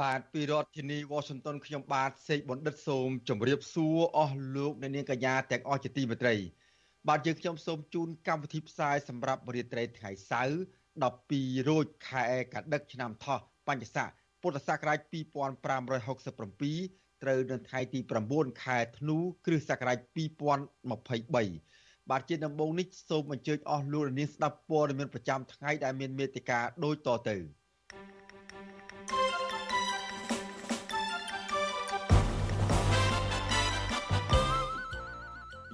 បាទពីរដ្ឋធានី Washington ខ្ញុំបាទសេកបណ្ឌិតសូមជម្រាបសួរអស់លោកអ្នកនាងកញ្ញាទាំងអស់ជាទីមេត្រី បាទយើងខ្ញុំសូមជូនកម្មវិធីផ្សាយសម្រាប់រាត្រីថ្ងៃសៅរ៍12រោចខែកដិកឆ្នាំថោះបញ្ញស័កពុទ្ធសករាជ2567ត្រូវនៅថ្ងៃទី9ខែធ្នូគ្រិស្តសករាជ2023បាទជាដំបូងនេះសូមអញ្ជើញអស់លោកនាងស្ដាប់ព័ត៌មានប្រចាំថ្ងៃដែលមានមេតិការដូចតទៅ។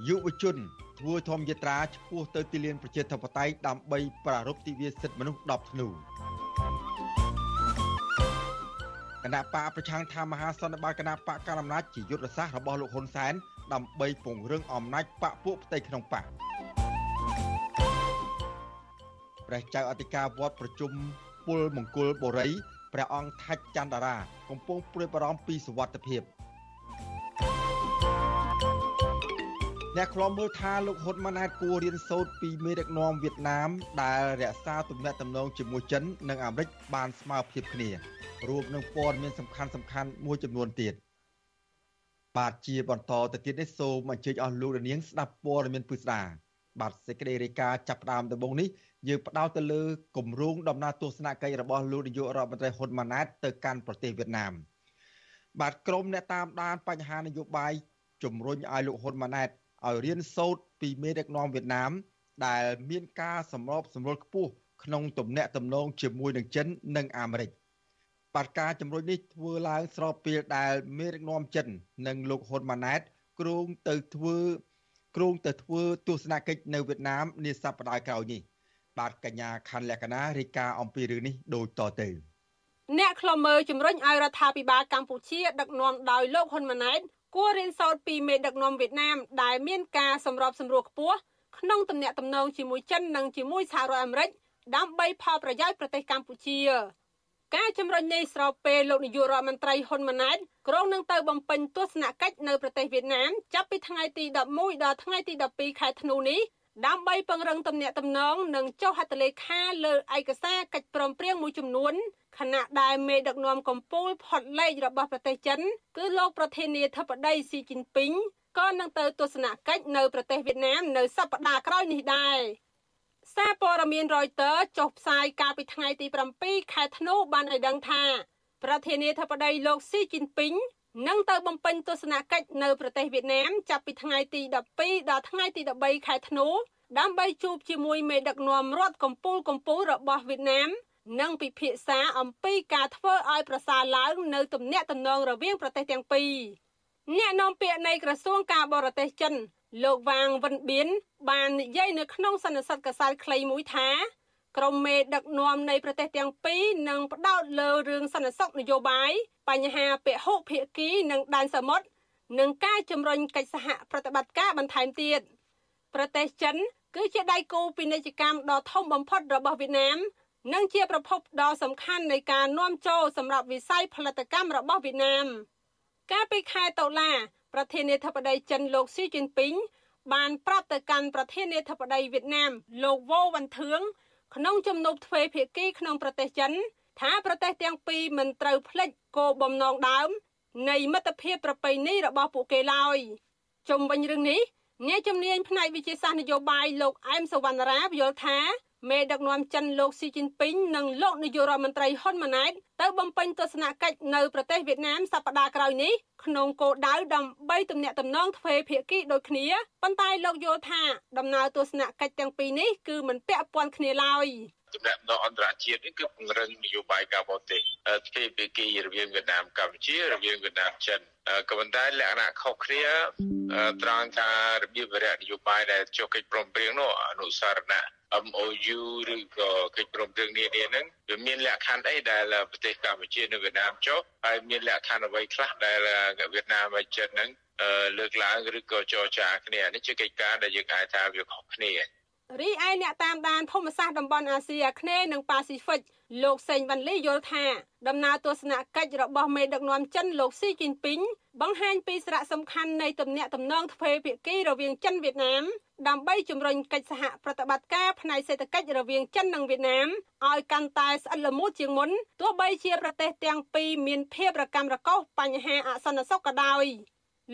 យុវជនធ្វើធម្មយាត្រាឆ្ពោះទៅទីលានប្រជាធិបតេយ្យដើម្បីប្រារព្ធទិវាសិទ្ធិមនុស្ស10ធ្នូគណៈបកប្រឆាំងថាមហាសន្និបាតគណៈបកកណ្ដាលអំណាចជាយុទ្ធសាស្ត្ររបស់លោកហ៊ុនសែនដើម្បីពង្រឹងអំណាចបកពួកផ្ទៃក្នុងបកព្រះចៅអធិការវត្តប្រជុំពលមង្គលបុរីព្រះអង្គថាច់ច័ន្ទតារា កំពុងព្រួយបារម្ភពីសុវត្ថិភាព អ្នកខ្លំមើលថាលោកហ៊ុនម៉ាណែតគួររៀនសូត្រពីមេដឹកនាំវៀតណាម ដែលរក្សាទំនាក់ទំនងជាមួយចិន និងអាមេរិកបានស្មើភាពគ្នារួមនឹងព័ត៌មានសំខាន់សំខាន់មួយចំនួនទៀតបាទជាបន្តទៅទៀតនេះសូមអញ្ជើញអស់លោកនាងស្ដាប់ព័ត៌មានពិស្ដាបាទសេចក្តីរាយការណ៍ចាប់ផ្ដើមដំបូងនេះយើងផ្ដោតទៅលើគម្រោងដំណើរទស្សនកិច្ចរបស់លោកនាយករដ្ឋមន្ត្រីហ៊ុនម៉ាណែតទៅកាន់ប្រទេសវៀតណាមបាទក្រុមអ្នកតាមដានបញ្ហានយោបាយជំរុញឲ្យលោកហ៊ុនម៉ាណែត ឲ្យរៀនសូត្រពីមេដឹកនាំវៀតណាម ដែលមានការសម្របសម្រួលខ្ពស់ក្នុងទំនាក់ទំនងជាមួយនឹងចិននិងអាមេរិកបាត់ការជំរុញនេះធ្វើឡើងស្របពេលដែលមេដឹកនាំចិន និងលោកហ៊ុនម៉ាណែតគ្រោងទៅធ្វើគ្រោងទៅធ្វើទស្សនកិច្ចនៅវៀតណាមនាសប្តាហ៍ក្រោយនេះបាទកញ្ញាខណ្ឌលក្ខណារាយការណ៍អំពីរឿងនេះដូចតទៅអ្នកខ្លមើជំរុញឲ្យរដ្ឋាភិបាលកម្ពុជាដឹកនាំដោយលោកហ៊ុនម៉ាណែត គួររៀនសូត្រពីមេដឹកនាំវៀតណាមដែលមានការសម្របសម្រួលខ្ពស់ក្នុងទំនាក់ទំនងជាមួយចិននិងជាមួយសហរដ្ឋអាមេរិកដើម្បីផលប្រយោជន៍ប្រទេសកម្ពុជាការជំរុញនេះស្របពេលលោកនាយករដ្ឋមន្ត្រីហ៊ុនម៉ាណែតក្រុងនឹងទៅបំពេញទស្សនកិច្ចនៅប្រទេសវៀតណាមចាប់ពីថ្ងៃទី11ដល់ថ្ងៃទី12ខែធ្នូនេះ ដើម្បីពង្រឹងទំនាក់ទំនងនិងចុះហត្ថលេខាលើឯកសារកិច្ចព្រមព្រៀងមួយចំនួនខណៈដែលមេដឹកនាំកម្ពុជាផុតលេខរបស់ប្រទេសចិន គឺលោកប្រធានាធិបតីស៊ីជីនពីងក៏នឹងទៅទស្សនកិច្ចនៅប្រទេសវៀតណាមនៅសប្តាហ៍ក្រោយនេះដែរសារព័ត៌មាន Reuters ចុះផ្សាយកាលពីថ្ងៃទី7ខែធ្នូបានឲ្យដឹងថាប្រធានាធិបតីលោកស៊ីជីនពីង នឹងទៅបំពេញទស្សនកិច្ចនៅប្រទេសវៀតណាមចាប់ពីថ្ងៃទី12ដល់ថ្ងៃទី13ខែធ្នូដើម្បីជួបជាមួយមេដឹកនាំរដ្ឋកម្ពុជាកម្ពុជារបស់វៀតណាមនិងពិភាក្សាអំពីការធ្វើឲ្យប្រសើរឡើងនៅទំនាក់ទំនងរវាងប្រទេសទាំងពីរអ្នកនាំពាក្យនៃក្រសួងការបរទេសចិនលោកវ៉ាងវិនបៀនបាននិយាយនៅក្នុងសន្និសីទកសែតខ្លីមួយថា ក្រុមមេដឹកនាំនៃប្រទេសទាំងពីរនឹងផ្ដោតលើរឿងសន្តិសុខនយោបាយបញ្ហាពហុភាគីនិងដែនសមុទ្រនិងការជំរុញកិច្ចសហប្រតិបត្តិការបន្ថែមទៀតប្រទេសចិន គឺជាដៃគូពាណិជ្ជកម្មដ៏ធំបំផុតរបស់វៀតណាមនិងជាប្រភពដ៏សំខាន់នៃការនាំចូលសម្រាប់វិស័យផលិតកម្មរបស់វៀតណាមកាលពីខែតុលាប្រធានាធិបតីចិនលោកស៊ីជីនពីងបានប្រាប់ទៅកាន់ប្រធានាធិបតីវៀតណាមលោកវ៉ូវ៉ាន់ធឿង ក្នុងជំនួបទ្វេភាគីក្នុងប្រទេសចិន ថាប្រទេសទាំងពីរមិនត្រូវភ្លេចគោលបំណងដើម នៃមិត្តភាពប្រពៃណីរបស់ពួកគេឡើយជុំវិញរឿងនេះអ្នកជំនាញផ្នែកវិទ្យាសាស្ត្រនយោបាយលោកអែមសវណ្ណរាយល់ថា មេដឹកនាំចិនលោកស៊ីជីនពីងនិងលោកនាយករដ្ឋមន្ត្រីហ៊ុនម៉ាណែតទៅបំពេញទស្សនកិច្ចនៅប្រទេសវៀតណាមសប្តាហ៍ក្រោយនេះក្នុងគោលដៅដើម្បីទំនាក់ទំនងទ្វេភាគីដូចគ្នាប៉ុន្តែលោកយល់ថាដំណើរទស្សនកិច្ចទាំងពីរនេះគឺមិនពាក់ព័ន្ធគ្នាឡើយ ទំនាក់ទំនងអន្តរជាតិនេះគឺពង្រឹងនយោបាយការបរទេសទ្វេភាគីរវាងវៀតណាមកម្ពុជារវាងវៀតណាមចិនក៏ប៉ុន្តែលក្ខណៈខុសគ្នាត្រង់ថារបៀបវិរៈនយោបាយដែលចុះកិច្ចព្រមព្រៀងនោះអនុសារណៈ MOU ឬក៏កិច្ចព្រមព្រៀងនានាហ្នឹងវាមានលក្ខខណ្ឌអីដែលប្រទេសកម្ពុជានិងវៀតណាមចុះហើយមានលក្ខខណ្ឌអ្វីខ្លះដែលវៀតណាមហើយចិនហ្នឹងលើកឡើងឬក៏ចរចាគ្នានេះជាកិច្ចការដែលយើងអាចថាវាខុសគ្នា រីឯអ្នកតាមដានភូមិសាស្ត្រតំបន់អាស៊ីអាគ្នេយ៍និងប៉ាស៊ីហ្វិកលោកសេងវ៉ាន់លីយល់ថាដំណើរទស្សនកិច្ចរបស់មេដឹកនាំចិនលោកស៊ីជីនពីងបង្ហាញពីសារៈសំខាន់នៃទំនាក់ទំនងទ្វេភាគីរវាងចិនវៀតណាមដើម្បីជំរុញកិច្ចសហប្រតិបត្តិការផ្នែកសេដ្ឋកិច្ចរវាងចិននិងវៀតណាមឲ្យកាន់តែស្អិតល្មួតជាងមុនទោះបីជាប្រទេសទាំងពីរមានភាពរកាំរកូសបញ្ហាអសន្តិសុខក៏ដោយ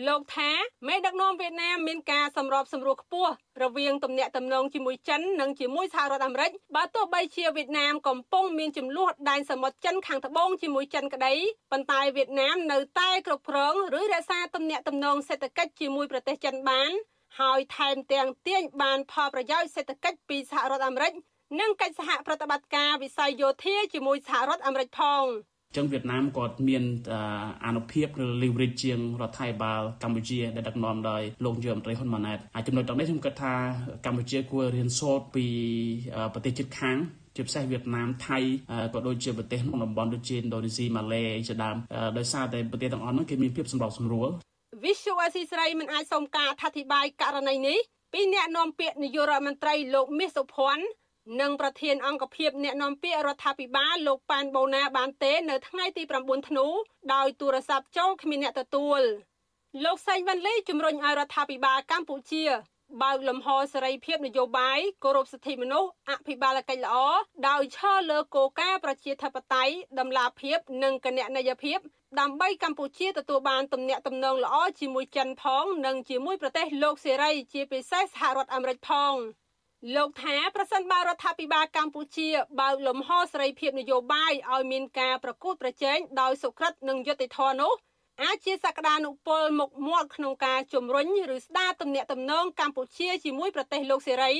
លោកថាមេដឹកនាំវៀតណាមមានការសម្របសម្រួលខ្ពស់រវាងទំនាក់ទំនងជាមួយចិននិងជាមួយសហរដ្ឋអាមេរិកបើទោះបីជាវៀតណាមកំពុងមានចំនួនដែនសមុទ្រចិនខាងត្បូងជាមួយចិនក្តីប៉ុន្តែវៀតណាមនៅតែគ្រប់គ្រងឬរក្សាទំនាក់ទំនងសេដ្ឋកិច្ចជាមួយប្រទេសចិនបានហើយថែមទាំងទាញបានផលប្រយោជន៍សេដ្ឋកិច្ចពីសហរដ្ឋអាមេរិកនិងកិច្ចសហប្រតិបត្តិការវិស័យយោធាជាមួយសហរដ្ឋអាមេរិកផង ចឹងវៀតណាមគាត់មានអនុភាពឬ leverage ជាងរដ្ឋាភិបាលកម្ពុជាដែលដឹកនាំដោយលោកយមត្រីហ៊ុនម៉ាណែតហើយចំណុចទាំងនេះខ្ញុំគិតថាកម្ពុជាគួររៀនសូត្រពីប្រទេសជិតខាងជាពិសេសវៀតណាមថៃក៏ដូចជាប្រទេសក្នុងតំបន់ដូចជាឥណ្ឌូនេស៊ីម៉ាឡេជាដើមដោយសារតែប្រទេសទាំងអស់នោះគេមានភាពសម្របសម្រួលវិសុអស៊ីស្រីមិនអាចសុំការអធិប្បាយករណីនេះពីអ្នកនាំពាក្យនាយករដ្ឋមន្ត្រីលោកមាសសុភ័ណ្ឌ និងប្រធានអង្គភិបអ្នកនាំពាក្យរដ្ឋាភិបាលលោកប៉ែនបូណាបានទេនៅថ្ងៃទី9ធ្នូដោយទូរស័ព្ទចូលគ្មានអ្នកទទួលលោកសែងវ៉ាន់លីជំរុញឲ្យរដ្ឋាភិបាលកម្ពុជាបើកលំហសេរីភាពនយោបាយគោរពសិទ្ធិមនុស្សអភិបាលកិច្ចល្អដោយឈរលើគោលការណ៍ប្រជាធិបតេយ្យតម្លាភាព និងគណនេយ្យភាពដើម្បីកម្ពុជាទទួលបានទំនាក់ទំនងល្អជាមួយចិនផង និងជាមួយប្រទេសលោកសេរីជាពិសេសសហរដ្ឋអាមេរិកផង លោកថាប្រសិនបើរដ្ឋាភិបាលកម្ពុជាបើកលំហសេរីភាពនយោបាយឲ្យមានការប្រកួតប្រជែងដោយសុក្រិតនិងយុត្តិធម៌នោះអាចជាសក្តានុពលមុខមាត់ក្នុងការជំរុញឬស្ដារទំនាក់ទំនងកម្ពុជាជាមួយប្រទេសលោកសេរី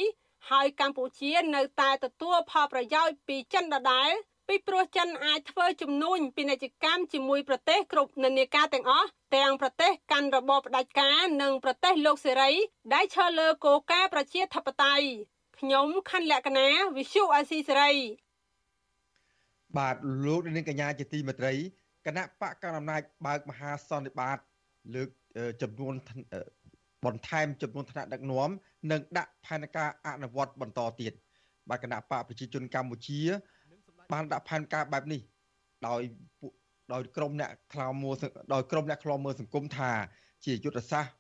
ហើយកម្ពុជានៅតែទទួលផលប្រយោជន៍ពីចិនដដែល ពីព្រោះចិនអាចធ្វើជំនួញពាណិជ្ជកម្មជាមួយប្រទេសគ្រប់និន្នាការទាំងអស់ទាំងប្រទេសកាន់របបផ្ដាច់ការនិងប្រទេសលោកសេរីដែលឈរលើគោលការណ៍ប្រជាធិបតេយ្យខ្ញុំខណ្ឌលក្ខណាវិសុអាស៊ីសេរីបាទលោកនាងកញ្ញាជាទីមេត្រីគណៈបកកណ្ដាលអំណាចបើកមហាសន្និបាតលើកចំនួនបន្ថែមចំនួនថ្នាក់ដឹកនាំនិងដាក់ផែនការអនុវត្តបន្តទៀតបាទគណៈបកប្រជាជនកម្ពុជា បានដាក់ផែនការបែបនេះដោយដោយក្រុមអ្នកខ្លោមមើលដោយក្រុមអ្នកខ្លោមមើលសង្គមថា ជាយុទ្ធសាស្ត្រ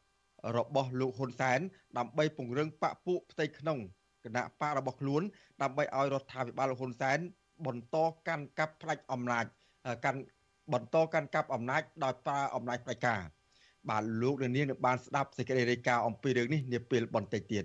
របស់លោកហ៊ុនសែនដើម្បីពង្រឹងបពពួកផ្ទៃក្នុងគណៈបករបស់ខ្លួន ដើម្បីឲ្យរដ្ឋាភិបាលលោកហ៊ុនសែនបន្តកាន់កាប់ផ្ដាច់អំណាចកាន់បន្តកាន់កាប់អំណាចដោយប្រើអំណាចផ្ដាច់ការបាទលោកនាងនឹងបានស្ដាប់សេចក្តីរាយការណ៍អំពីរឿងនេះនាពេលបន្តិចទៀត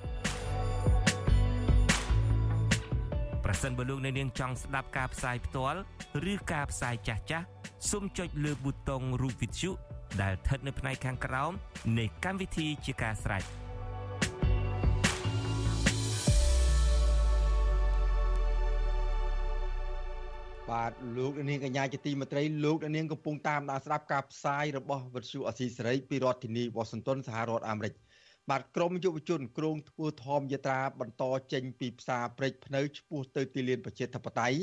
ប្រសិនបើលោកអ្នកនាងចង់ស្ដាប់ការផ្សាយផ្ទាល់ឬការផ្សាយចាស់ចាស់សូមចុចលើប៊ូតុងរូប Vithu ដែលស្ថិតនៅផ្នែកខាងក្រោមនៃកម្មវិធីជាការស្រេច។បាទលោកនាងកញ្ញាជាទីមេត្រីលោកនាងកំពុងតាមដានស្ដាប់ការផ្សាយរបស់វិទ្យុអស៊ីសេរីពីរដ្ឋធានីវ៉ាស៊ីនតោនសហរដ្ឋអាមេរិក បាទក្រមយុវជនគ្រងធ្វើធម្មយាត្រាបន្តចេញពីផ្សារព្រែកភ្នៅឆ្ពោះទៅទីលានប្រជាធិបតេយ្យ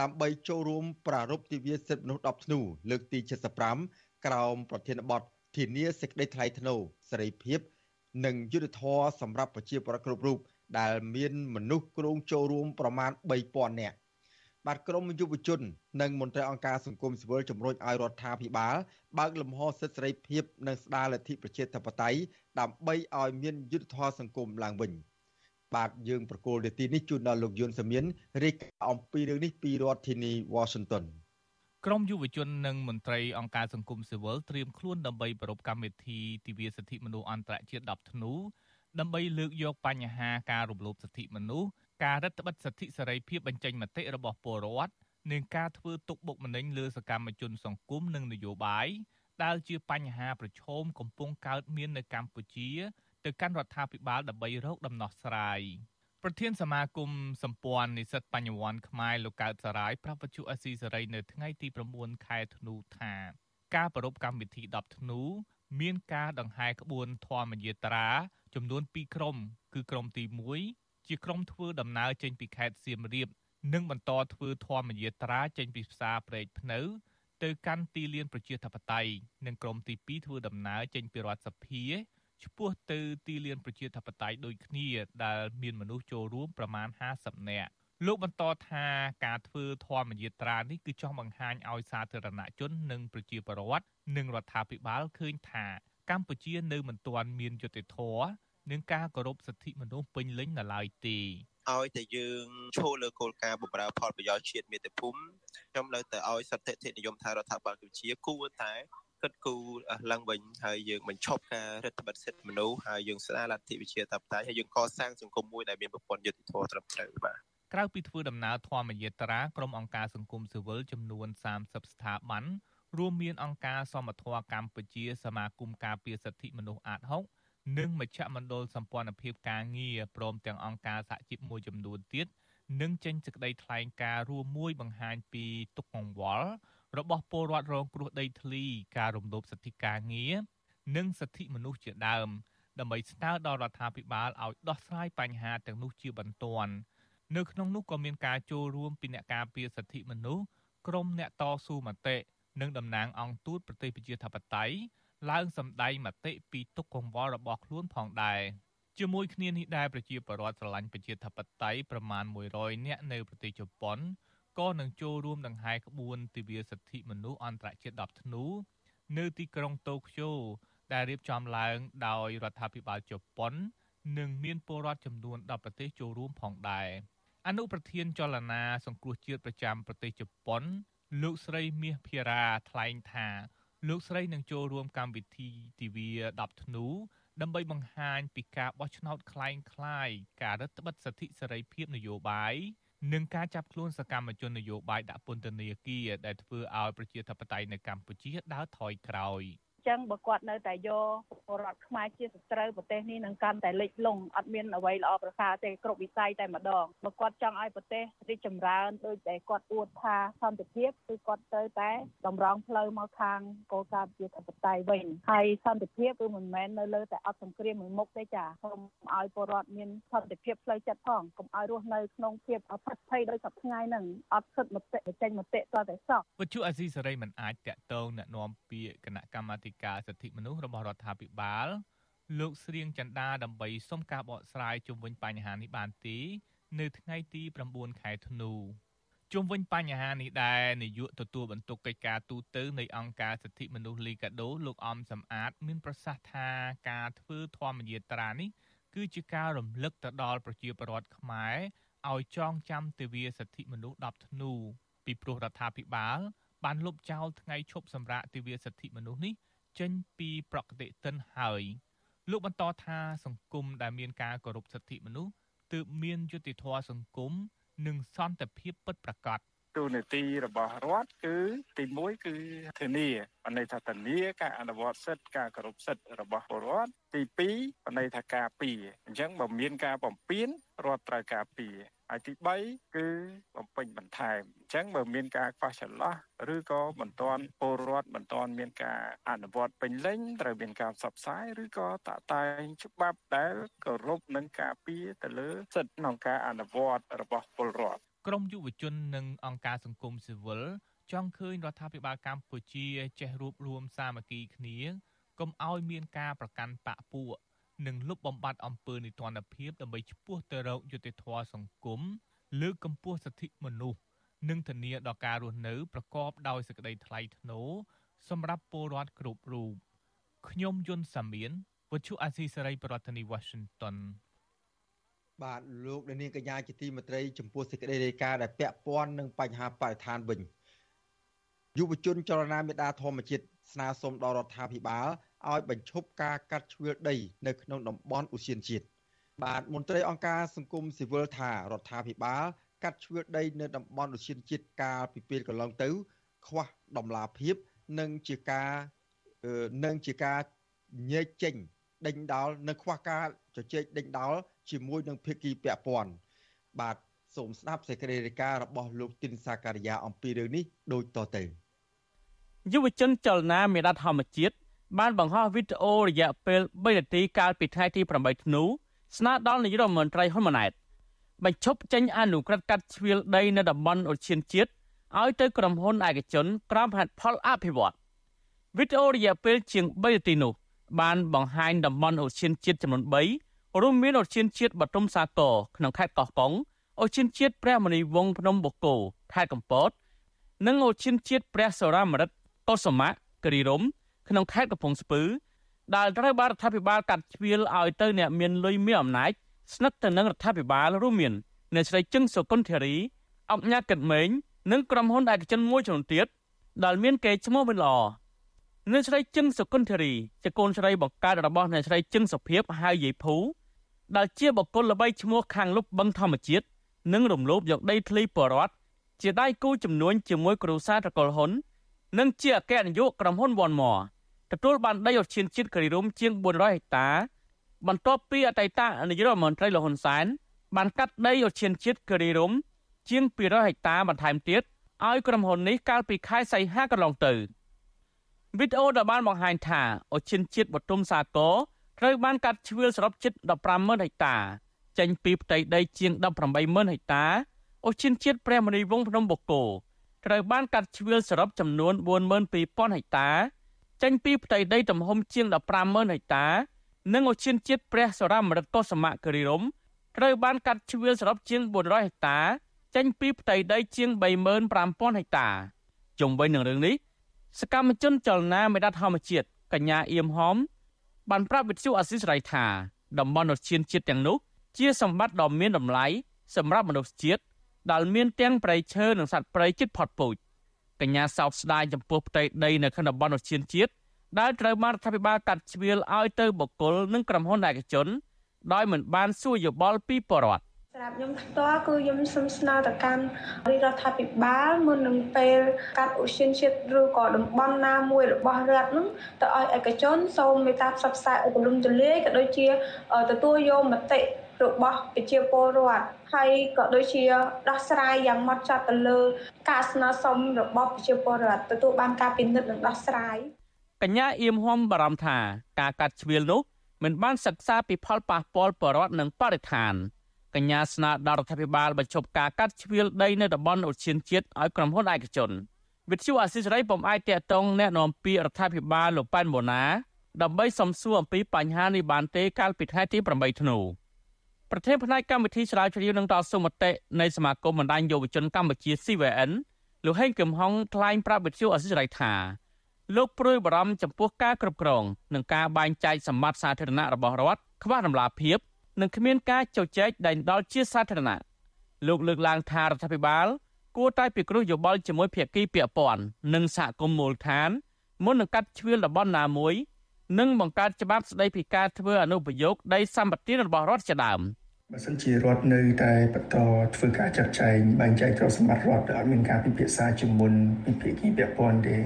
ដើម្បីចូលរួមប្រារព្ធទិវាសិទ្ធិមនុស្ស10ធ្នូលើកទី75ក្រោមប្រធានបទធានាសេចក្តីថ្លៃថ្នូរសេរីភាព និងយុត្តិធម៌សម្រាប់ប្រជាពលរដ្ឋគ្រប់រូបដែលមានមនុស្សគ្រងចូលរួមប្រមាណ3000នាក់ បាទក្រមយុវជន និងមន្ត្រីអង្គការសង្គមស៊ីវិលជំរុញឲ្យរដ្ឋាភិបាលបើកលំហសិទ្ធិសេរីភាពនិងស្ដារលទ្ធិប្រជាធិបតេយ្យដើម្បីឲ្យមានយុត្តិធម៌សង្គមឡើងវិញបាទយើងប្រកូលនាទីនេះជូនដល់លោកយុនសមៀនរាយការណ៍អំពីរឿងនេះពីរដ្ឋធានី Washington ក្រមយុវជននិងមន្ត្រីអង្គការសង្គមស៊ីវិលត្រៀមខ្លួនដើម្បីប្រពៃកម្មវិធីទិវាសិទ្ធិមនុស្សអន្តរជាតិ10ធ្នូដើម្បីលើកយកបញ្ហាការរំលោភសិទ្ធិមនុស្ស ការរដ្ឋបិទសិទ្ធិសេរីភាពបញ្ចេញមតិរបស់ពលរដ្ឋនិងការធ្វើទុកបុកម្នេញលើសកម្មជនសង្គមនិងនយោបាយដែលជាបញ្ហាប្រឈមកំពុងកើតមាននៅកម្ពុជាទៅកាន់រដ្ឋាភិបាលដើម្បីរកដំណោះស្រាយប្រធានសមាគមសម្ព័ន្ធនិស្សិតបញ្ញវន្តខ្មែរលោកកើតសរាយប្រាប់វិទ្យុអេស៊ីសេរីនៅថ្ងៃទី9ខែធ្នូថាការប្រពៃកម្មវិធី10ធ្នូមានការដង្ហែក្បួនធម្មយាត្រា ចំនួន2ក្រុមគឺក្រុមទី1 ជាក្រុមធ្វើដំណើរចេញពីខេត្តសៀមរាបនិងបន្តធ្វើធម្មយាត្រាចេញពីផ្សារព្រែកភ្នៅ ទៅកាន់ទីលានប្រជាធិបតេយ្យនិងក្រុមទី2ធ្វើដំណើរចេញពីរដ្ឋសភាឆ្ពោះទៅទីលានប្រជាធិបតេយ្យដូចគ្នា ដែលមានមនុស្សចូលរួមប្រមាណ50នាក់លោកបន្តថាការធ្វើធម្មយាត្រានេះគឺចង់បង្ហាញឲ្យសាធារណជននិងប្រជាពលរដ្ឋនិងរដ្ឋាភិបាលឃើញថាកម្ពុជានៅមិនទាន់មានយុត្តិធម៌ និងការគោរពសិទ្ធិមនុស្សពេញលេញនៅឡើយទេឲ្យតែយើងឈលលើគោលការណ៍បម្រើផលប្រយោជន៍ជាតិមាតុភូមិខ្ញុំនៅតែឲ្យសន្តិនិយមថារដ្ឋាភិបាលកម្ពុជាគួរតែគិតគូរឡើងវិញហើយយើងបញ្ឈប់ការរដ្ឋបិទសិទ្ធិមនុស្សហើយយើងស្ដារលទ្ធិវិជាតបតៃហើយយើងកសាងសង្គមមួយដែលមានប្រព័ន្ធយុត្តិធម៌ត្រឹមត្រូវបាទក្រៅពីធ្វើដំណើរធម្មយាត្រាក្រុមអង្គការសង្គមស៊ីវិលចំនួន30ស្ថាប័នរួមមានអង្គការសមត្ថៈកម្ពុជាសមាគមការពារសិទ្ធិមនុស្សអាត6 និងមជ្ឈមណ្ឌលសម្ព័ន្ធភាពការងារព្រមទាំងអង្គការសហជីពមួយចំនួនទៀតនឹងចេញសេចក្តីថ្លែងការណ៍រួមមួយបង្ហាញពីទុកកង្វល់របស់ពលរដ្ឋរងគ្រោះដីធ្លីការរំលោភសិទ្ធិការងារនិងសិទ្ធិមនុស្សជាដើមដើម្បីស្នើដល់រដ្ឋាភិបាលឲ្យដោះស្រាយបញ្ហាទាំងនោះជាបន្ទាន់នៅក្នុងនោះក៏មានការចូលរួមពីអ្នកការពារសិទ្ធិមនុស្សក្រុមអ្នកតស៊ូមតិនិងតំណាងអង្គទូតប្រទេសប្រជាធិបតេយ្យ ឡើងសម្ដែងមតិពីទុកកង្វល់របស់ខ្លួនផងដែរជាមួយគ្នានេះដែរប្រជាពលរដ្ឋស្រឡាញ់ប្រជាធិបតេយ្យប្រមាណ100នាក់នៅប្រទេសជប៉ុនក៏នឹងចូលរួមដង្ហែក្បួនទិវាសិទ្ធិមនុស្សអន្តរជាតិ10ធ្នូនៅទីក្រុងតូក្យូដែលរៀបចំឡើងដោយរដ្ឋាភិបាលជប៉ុន និងមានពលរដ្ឋចំនួន10ប្រទេសចូលរួមផងដែរអនុប្រធានចលនាសង្គ្រោះជាតិប្រចាំប្រទេសជប៉ុន លោកស្រីមាសភារាថ្លែងថា លោកស្រីនឹងចូលរួមកម្មវិធីទិវា10ធ្នូដើម្បីបង្ហាញពីការបោះឆ្នោតคล้ายៗការរឹតបន្តឹងសិទ្ធិសេរីភាពនយោបាយនិងការចាប់ខ្លួនសកម្មជននយោបាយដាក់ពន្ធនាគារដែលធ្វើឲ្យប្រជាធិបតេយ្យនៅកម្ពុជាដើរថយក្រោយ។ ចឹងបើគាត់នៅតែយកពលរដ្ឋខ្មែរជាសត្រូវប្រទេសនេះនឹងកាន់តែលិចលង់អត់មានអ្វីល្អប្រសើរទេគ្រប់វិស័យតែម្ដងបើគាត់ចង់ឲ្យប្រទេសរីកចម្រើនដូចតែគាត់អួតថាសន្តិភាពគឺគាត់ទៅតែតម្រង់ផ្លូវមកខាងគោលការណ៍ជាធិបតេយ្យវិញហើយសន្តិភាពគឺមិនមែននៅលើតែអត់សង្គ្រាមមួយមុខទេចាសូមឲ្យពលរដ្ឋមានសន្តិភាពផ្លូវចិត្តផងកុំឲ្យរស់នៅក្នុងភាពអផិតភ័យដោយសពថ្ងៃហ្នឹងអត់សិទ្ធិមតិចេញមតិតតែសោះវិទ្យុអាស៊ីសេរីមិនអាចតាក់ទងណែនាំពាក្យគណៈកម្មាធិការសិទ្ធិមនុស្សរបស់រដ្ឋាភិបាលលោកស្រៀងចន្ទាដើម្បីសុំការបកស្រាយជុំវិញបញ្ហានេះបានទេនៅថ្ងៃទី9ខែធ្នូជុំវិញបញ្ហានេះដែរនាយកទទួលបន្ទុកកិច្ចការទូតនៃអង្គការសិទ្ធិមនុស្សលីកាដូលោកអំសំអាត មានប្រសាសន៍ថាការធ្វើធម្មយាត្រានេះគឺជាការរំលឹកទៅដល់ប្រជាពលរដ្ឋខ្មែរឲ្យចងចាំទិវាសិទ្ធិមនុស្ស10ធ្នូពីព្រោះរដ្ឋាភិបាលបានលុបចោលថ្ងៃឈប់សម្រាកទិវាសិទ្ធិមនុស្សនេះ ចេញពីប្រកតិទិនហើយលោកបន្តថាសង្គមដែលមានការគោរពសិទ្ធិមនុស្សទើបមានយុត្តិធម៌សង្គមនិងសន្តិភាពពិតប្រាកដទូនាទីរបស់រដ្ឋគឺទី1គឺធានាបណ្ដេថាធានាការអនុវត្តសិទ្ធិការគោរពសិទ្ធិរបស់ពលរដ្ឋទី2បណ្ដេថាការពារអញ្ចឹងបើមានការបំពេញរដ្ឋត្រូវការពារ ហើយទី3គឺបំពេញបន្ថែមអញ្ចឹងបើមានការខ្វះចន្លោះឬក៏មិនទាន់ពលរដ្ឋមិនទាន់មានការអនុវត្តពេញលេញត្រូវមានការផ្សព្វផ្សាយឬក៏តាក់តែងច្បាប់ដែលគោរពនឹងការពារទៅលើសិទ្ធិក្នុងការអនុវត្តរបស់ពលរដ្ឋក្រមយុវជននិងអង្គការសង្គមស៊ីវិលចង់ឃើញរដ្ឋាភិបាលកម្ពុជាចេះរួបរวมសាមគ្គីគ្នាកុំឲ្យមានការប្រកាន់បកពួក និងលុបបំបាត់អំពើនីតិរដ្ឋភាពដើម្បីឈ្មោះទៅរកយុត្តិធម៌សង្គមលើកកម្ពស់សិទ្ធិមនុស្សនិងធានាដល់ការរស់នៅប្រកបដោយសេចក្តីថ្លៃថ្នូរសម្រាប់ពលរដ្ឋគ្រប់រូបខ្ញុំយុនសាមៀនវិទ្យុអាស៊ីសេរីប្រធានាធិបតី Washington បាទលោកនាងកញ្ញាជាទីមេត្រីចំពោះសេចក្តីរាយការណ៍ដែលពាក់ព័ន្ធនឹងបញ្ហាបរិស្ថានវិញយុវជនចលនាមេដាធម្មជាតិស្នើសុំដល់រដ្ឋាភិបាល ឲ្យបញ្ឈប់ការកាត់ជ្រឿលដីនៅក្នុងតំបន់ឧស្សាហជាតិបាទមន្ត្រីអង្គការសង្គមស៊ីវិលថារដ្ឋាភិបាលកាត់ជ្រឿដីនៅតំបន់ឧស្សាហជាតិកាលពីពេលកន្លងទៅ ខ្វះដំណាភាពនិងជាការនិងជាការញែកចេញដេញដោលនិងខ្វះការជជែកដេញដោលជាមួយនឹងភាគីពាក់ព័ន្ធបាទសូមស្ដាប់សេចក្តីរាយការណ៍របស់លោកទីនសាការីយ៉ាអំពីរឿងនេះដូចតទៅយុវជនចលនាមេដាធម្មជាតិ បានបង្ហោះវីដេអូរយៈពេល3នាទីកាលពីថ្ងៃទី8ធ្នូស្នើដល់នាយករដ្ឋមន្ត្រីហ៊ុនម៉ាណែតបញ្ឈប់ចេញអនុក្រឹត្យកាត់ជ្រៀលដីនៅតំបន់អូឈានជាតិឲ្យទៅក្រុមហ៊ុនឯកជនក្រោមហេតុផលអភិវឌ្ឍវីដេអូរយៈពេលជាង3នាទីនោះបានបង្ហាញតំបន់អូឈានជាតិចំនួន3រួមមានអូឈានជាតិបទុមសាគរក្នុងខេត្តកោះកុងអូឈានជាតិព្រះមនីវងភ្នំបូកគោខេត្តកំពត និងអូឈានជាតិព្រះសរាមរិទ្ធកុសមៈគិរីរំ ក្នុងខេត្តកំពង់ស្ពឺដែលត្រូវបានរដ្ឋាភិបាលកាត់ជ្រៀលឲ្យទៅអ្នកមានលុយមានអំណាចស្និទ្ធទៅនឹងរដ្ឋាភិបាលរួមមានអ្នកស្រីជឹងសុគន្ធធារីអបញ្ញាកិតមេងនិងក្រុមហ៊ុនឯកជនមួយចំនួនទៀតដែលមានកេរ្តិ៍ឈ្មោះមិនល្អអ្នកស្រីជឹងសុគន្ធធារីជាកូនស្រីបង្កើតរបស់អ្នកស្រីជឹងសុភាពហៅយាយភូដែលជាបុគ្គលល្បីឈ្មោះខាងលុបបឹងធម្មជាតិនិងរំលោភយកដីធ្លីបរដ្ឋជាដៃគូចំនួនជាមួយគ្រូសាត្រកុលហ៊ុននិងជាអគ្គនាយកក្រុមហ៊ុនវ៉ាន់ម៉ ទទួលបានដីឧទ្យានជាតិគិរីរំជាង400ហិកតា បន្ទាប់ពីអតីតនាយករដ្ឋមន្ត្រីលហ៊ុនសែនបានកាត់ដីឧទ្យានជាតិគិរីរំជាង200ហិកតាបន្ថែមទៀតឲ្យក្រុមហ៊ុននេះកាលពីខែសីហាកន្លងទៅវីដេអូដែលបានបង្ហាញថាឧទ្យានជាតិបទុមសាគរត្រូវបានកាត់ជ្រឿលសរុបជិត150,000ហិកតា ចេញពីផ្ទៃដីជាង180,000ហិកតាឧទ្យានជាតិព្រះមនីវងភ្នំបូកគោត្រូវបានកាត់ជ្រឿលសរុបចំនួន42,000ហិកតា ចេញពីផ្ទៃដីទំហំជាង150,000ហិកតា និងឧទ្យានជាតិព្រះសរាមរិទ្ធកុសមគិរីរំត្រូវបានកាត់ជ្រឿលសរុបជាង400ហិកតា ចេញពីផ្ទៃដីជាង35,000ហិកតាជុំវិញនឹងរឿងនេះសកម្មជនចលនាមេដាធម្មជាតិកញ្ញាអៀមហំបានប្រាប់វិទ្យុអស៊ីសេរីថាតំបន់ឧទ្យានជាតិទាំងនោះជាសម្បត្តិដ៏មានតម្លៃសម្រាប់មនុស្សជាតិដែលមានទាំងព្រៃឈើនិងសត្វព្រៃជិតផុតពូជ កញ្ញាសោកស្ដាយចំពោះផ្ទៃដីនៅក្នុងតំបន់ឧទ្យានជាតិដែលត្រូវបានរដ្ឋាភិបាលកាត់ជ្រៀលឲ្យទៅបុគ្គលនិងក្រុមហ៊ុនឯកជន ដោយមិនបានសួរយោបល់ពីបរដ្ឋសម្រាប់ខ្ញុំផ្ទាល់គឺខ្ញុំសូមស្នើទៅកាន់រាជរដ្ឋាភិបាលមុននឹងពេលកាត់ឧស្សាហជាតិឬក៏តំបន់ណាមួយរបស់រដ្ឋនោះទៅឲ្យឯកជនសូមមេត្តាផ្សព្វផ្សាយឲ្យទូលំទូលាយក៏ដូចជាទទួលយកមតិ របស់ប្រជាពលរដ្ឋហើយក៏ដូចជាដោះស្រាយយ៉ាងម៉ត់ចត់ទៅលើ ការស្នើសុំរបស់ប្រជាពលរដ្ឋទទួលបានការពិនិត្យនិងដោះស្រាយកញ្ញាអៀមហំបារម្ភថាការកាត់ជ្រៀលនោះមិនបានសិក្សាពីផលប៉ះពាល់បរដ្ឋនិងបរិស្ថានកញ្ញាស្នើដល់រដ្ឋាភិបាលបញ្ឈប់ការកាត់ជ្រៀលដីនៅតំបន់ឧទ្យានជាតិឲ្យក្រុមហ៊ុនឯកជនវិទ្យុអាស៊ីសេរីពុំអាចតាក់ទងแนะនាំពាក្យរដ្ឋាភិបាលលោកប៉ែនបូណាដើម្បីសំសួរអំពីបញ្ហានេះបានទេកាលពីថ្ងៃទី8ធ្នូ ប្រធានផ្នែកកម្មវិធីស្រាវជ្រាវនឹងតស៊ូមតិនៃសមាគមបណ្ដាញយុវជនកម្ពុជា CVN លោកហេងកឹមហុងថ្លែងប្រាប់វិទ្យុអសិរ័យថាលោកព្រួយបារម្ភចំពោះការគ្រប់គ្រងនិងការបែងចែកសម្បត្តិសាធារណៈរបស់រដ្ឋខ្វះដំណាភាពនិងគ្មានការជជែកដែនដល់ជាសាធារណៈលោកលើកឡើងថារដ្ឋាភិបាលគួរតែពិគ្រោះយោបល់ជាមួយភាគីពាក់ព័ន្ធនិងសហគមន៍មូលដ្ឋានមុននឹងកាត់ជ្រឿលតំបន់ណាមួយនិងបង្កើតច្បាប់ស្តីពីការធ្វើអនុប្រយោគដីសម្បត្តិរបស់រដ្ឋជាដើម។ បើសិនជារដ្ឋនៅតែបន្តធ្វើការចាត់ចែងបែងចែកទ្រព្យសម្បត្តិរដ្ឋដោយអត់មានការពិភាក្សាជាមុនពីភាគីពាក់ព័ន្ធទេ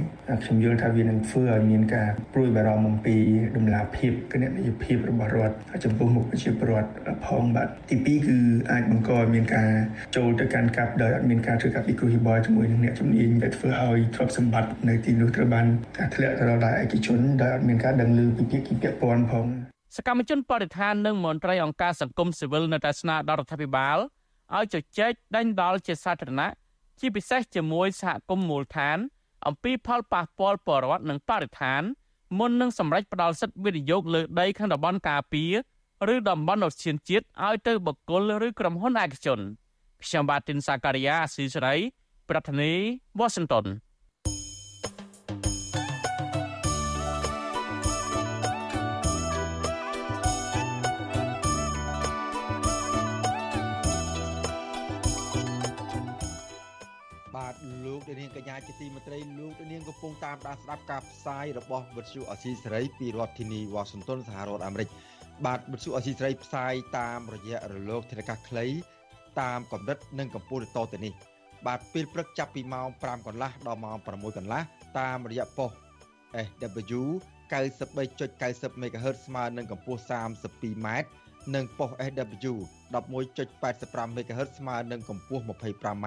ខ្ញុំយល់ថាវានឹងធ្វើឲ្យមានការព្រួយបារម្ភអំពីដំណាភាពគណនេយ្យភាពរបស់រដ្ឋចំពោះមុខប្រជាពលរដ្ឋផងបាទទី2គឺអាចបង្កឲ្យមានការចូលទៅកាន់កាប់ដោយអត់មានការធ្វើការពិគ្រោះយោបល់ជាមួយនឹងអ្នកជំនាញដែលធ្វើឲ្យទ្រព្យសម្បត្តិនៅទីនោះត្រូវបានធ្លាក់ទៅដល់ឯកជនដោយអត់មានការដឹងឮពីភាគីពាក់ព័ន្ធផង សកម្មជនបរិស្ថាននិងមន្ត្រីអង្គការសង្គមស៊ីវិលនៅតែស្នើដល់រដ្ឋាភិបាលឲ្យជជែកដេញដោលជាសាធារណៈជាពិសេសជាមួយសហគមន៍មូលដ្ឋាន អំពីផលប៉ះពាល់បរិវត្តនិងបរិស្ថានមុននឹងសម្រេចផ្ដាល់សិទ្ធិវិនិយោគលើដីក្នុងតំបន់ការពារឬតំបន់អូសៀនជាតិឲ្យទៅបុគ្គលឬក្រុមហ៊ុនឯកជនខ្ញុំបាទទីនសាការីយ៉ាអស៊ីសេរីប្រធានាធិបតី Washington នាងកញ្ញាជាទីមេត្រីលោកនាងកំពុងតាមដានស្ដាប់ការផ្សាយរបស់វិទ្យុអស៊ីសេរីពីរដ្ឋធានីវ៉ាស៊ីនតោនសហរដ្ឋអាមេរិកបាទវិទ្យុអសីស្រីផ្សាយតាមរយៈរលកធារកាសខ្លីតាមកម្រិតនិងកម្ពស់ទៅទៅនេះបាទពេលព្រឹកចាប់ពីម៉ោង5កន្លះដល់ម៉ោង6កន្លះតាមរយៈប៉ុស SW 93.90 MHz ស្មើនឹងកម្ពស់ 32m និងប៉ុស SW 11.85 MHz ស្មើនឹងកម្ពស់ 25m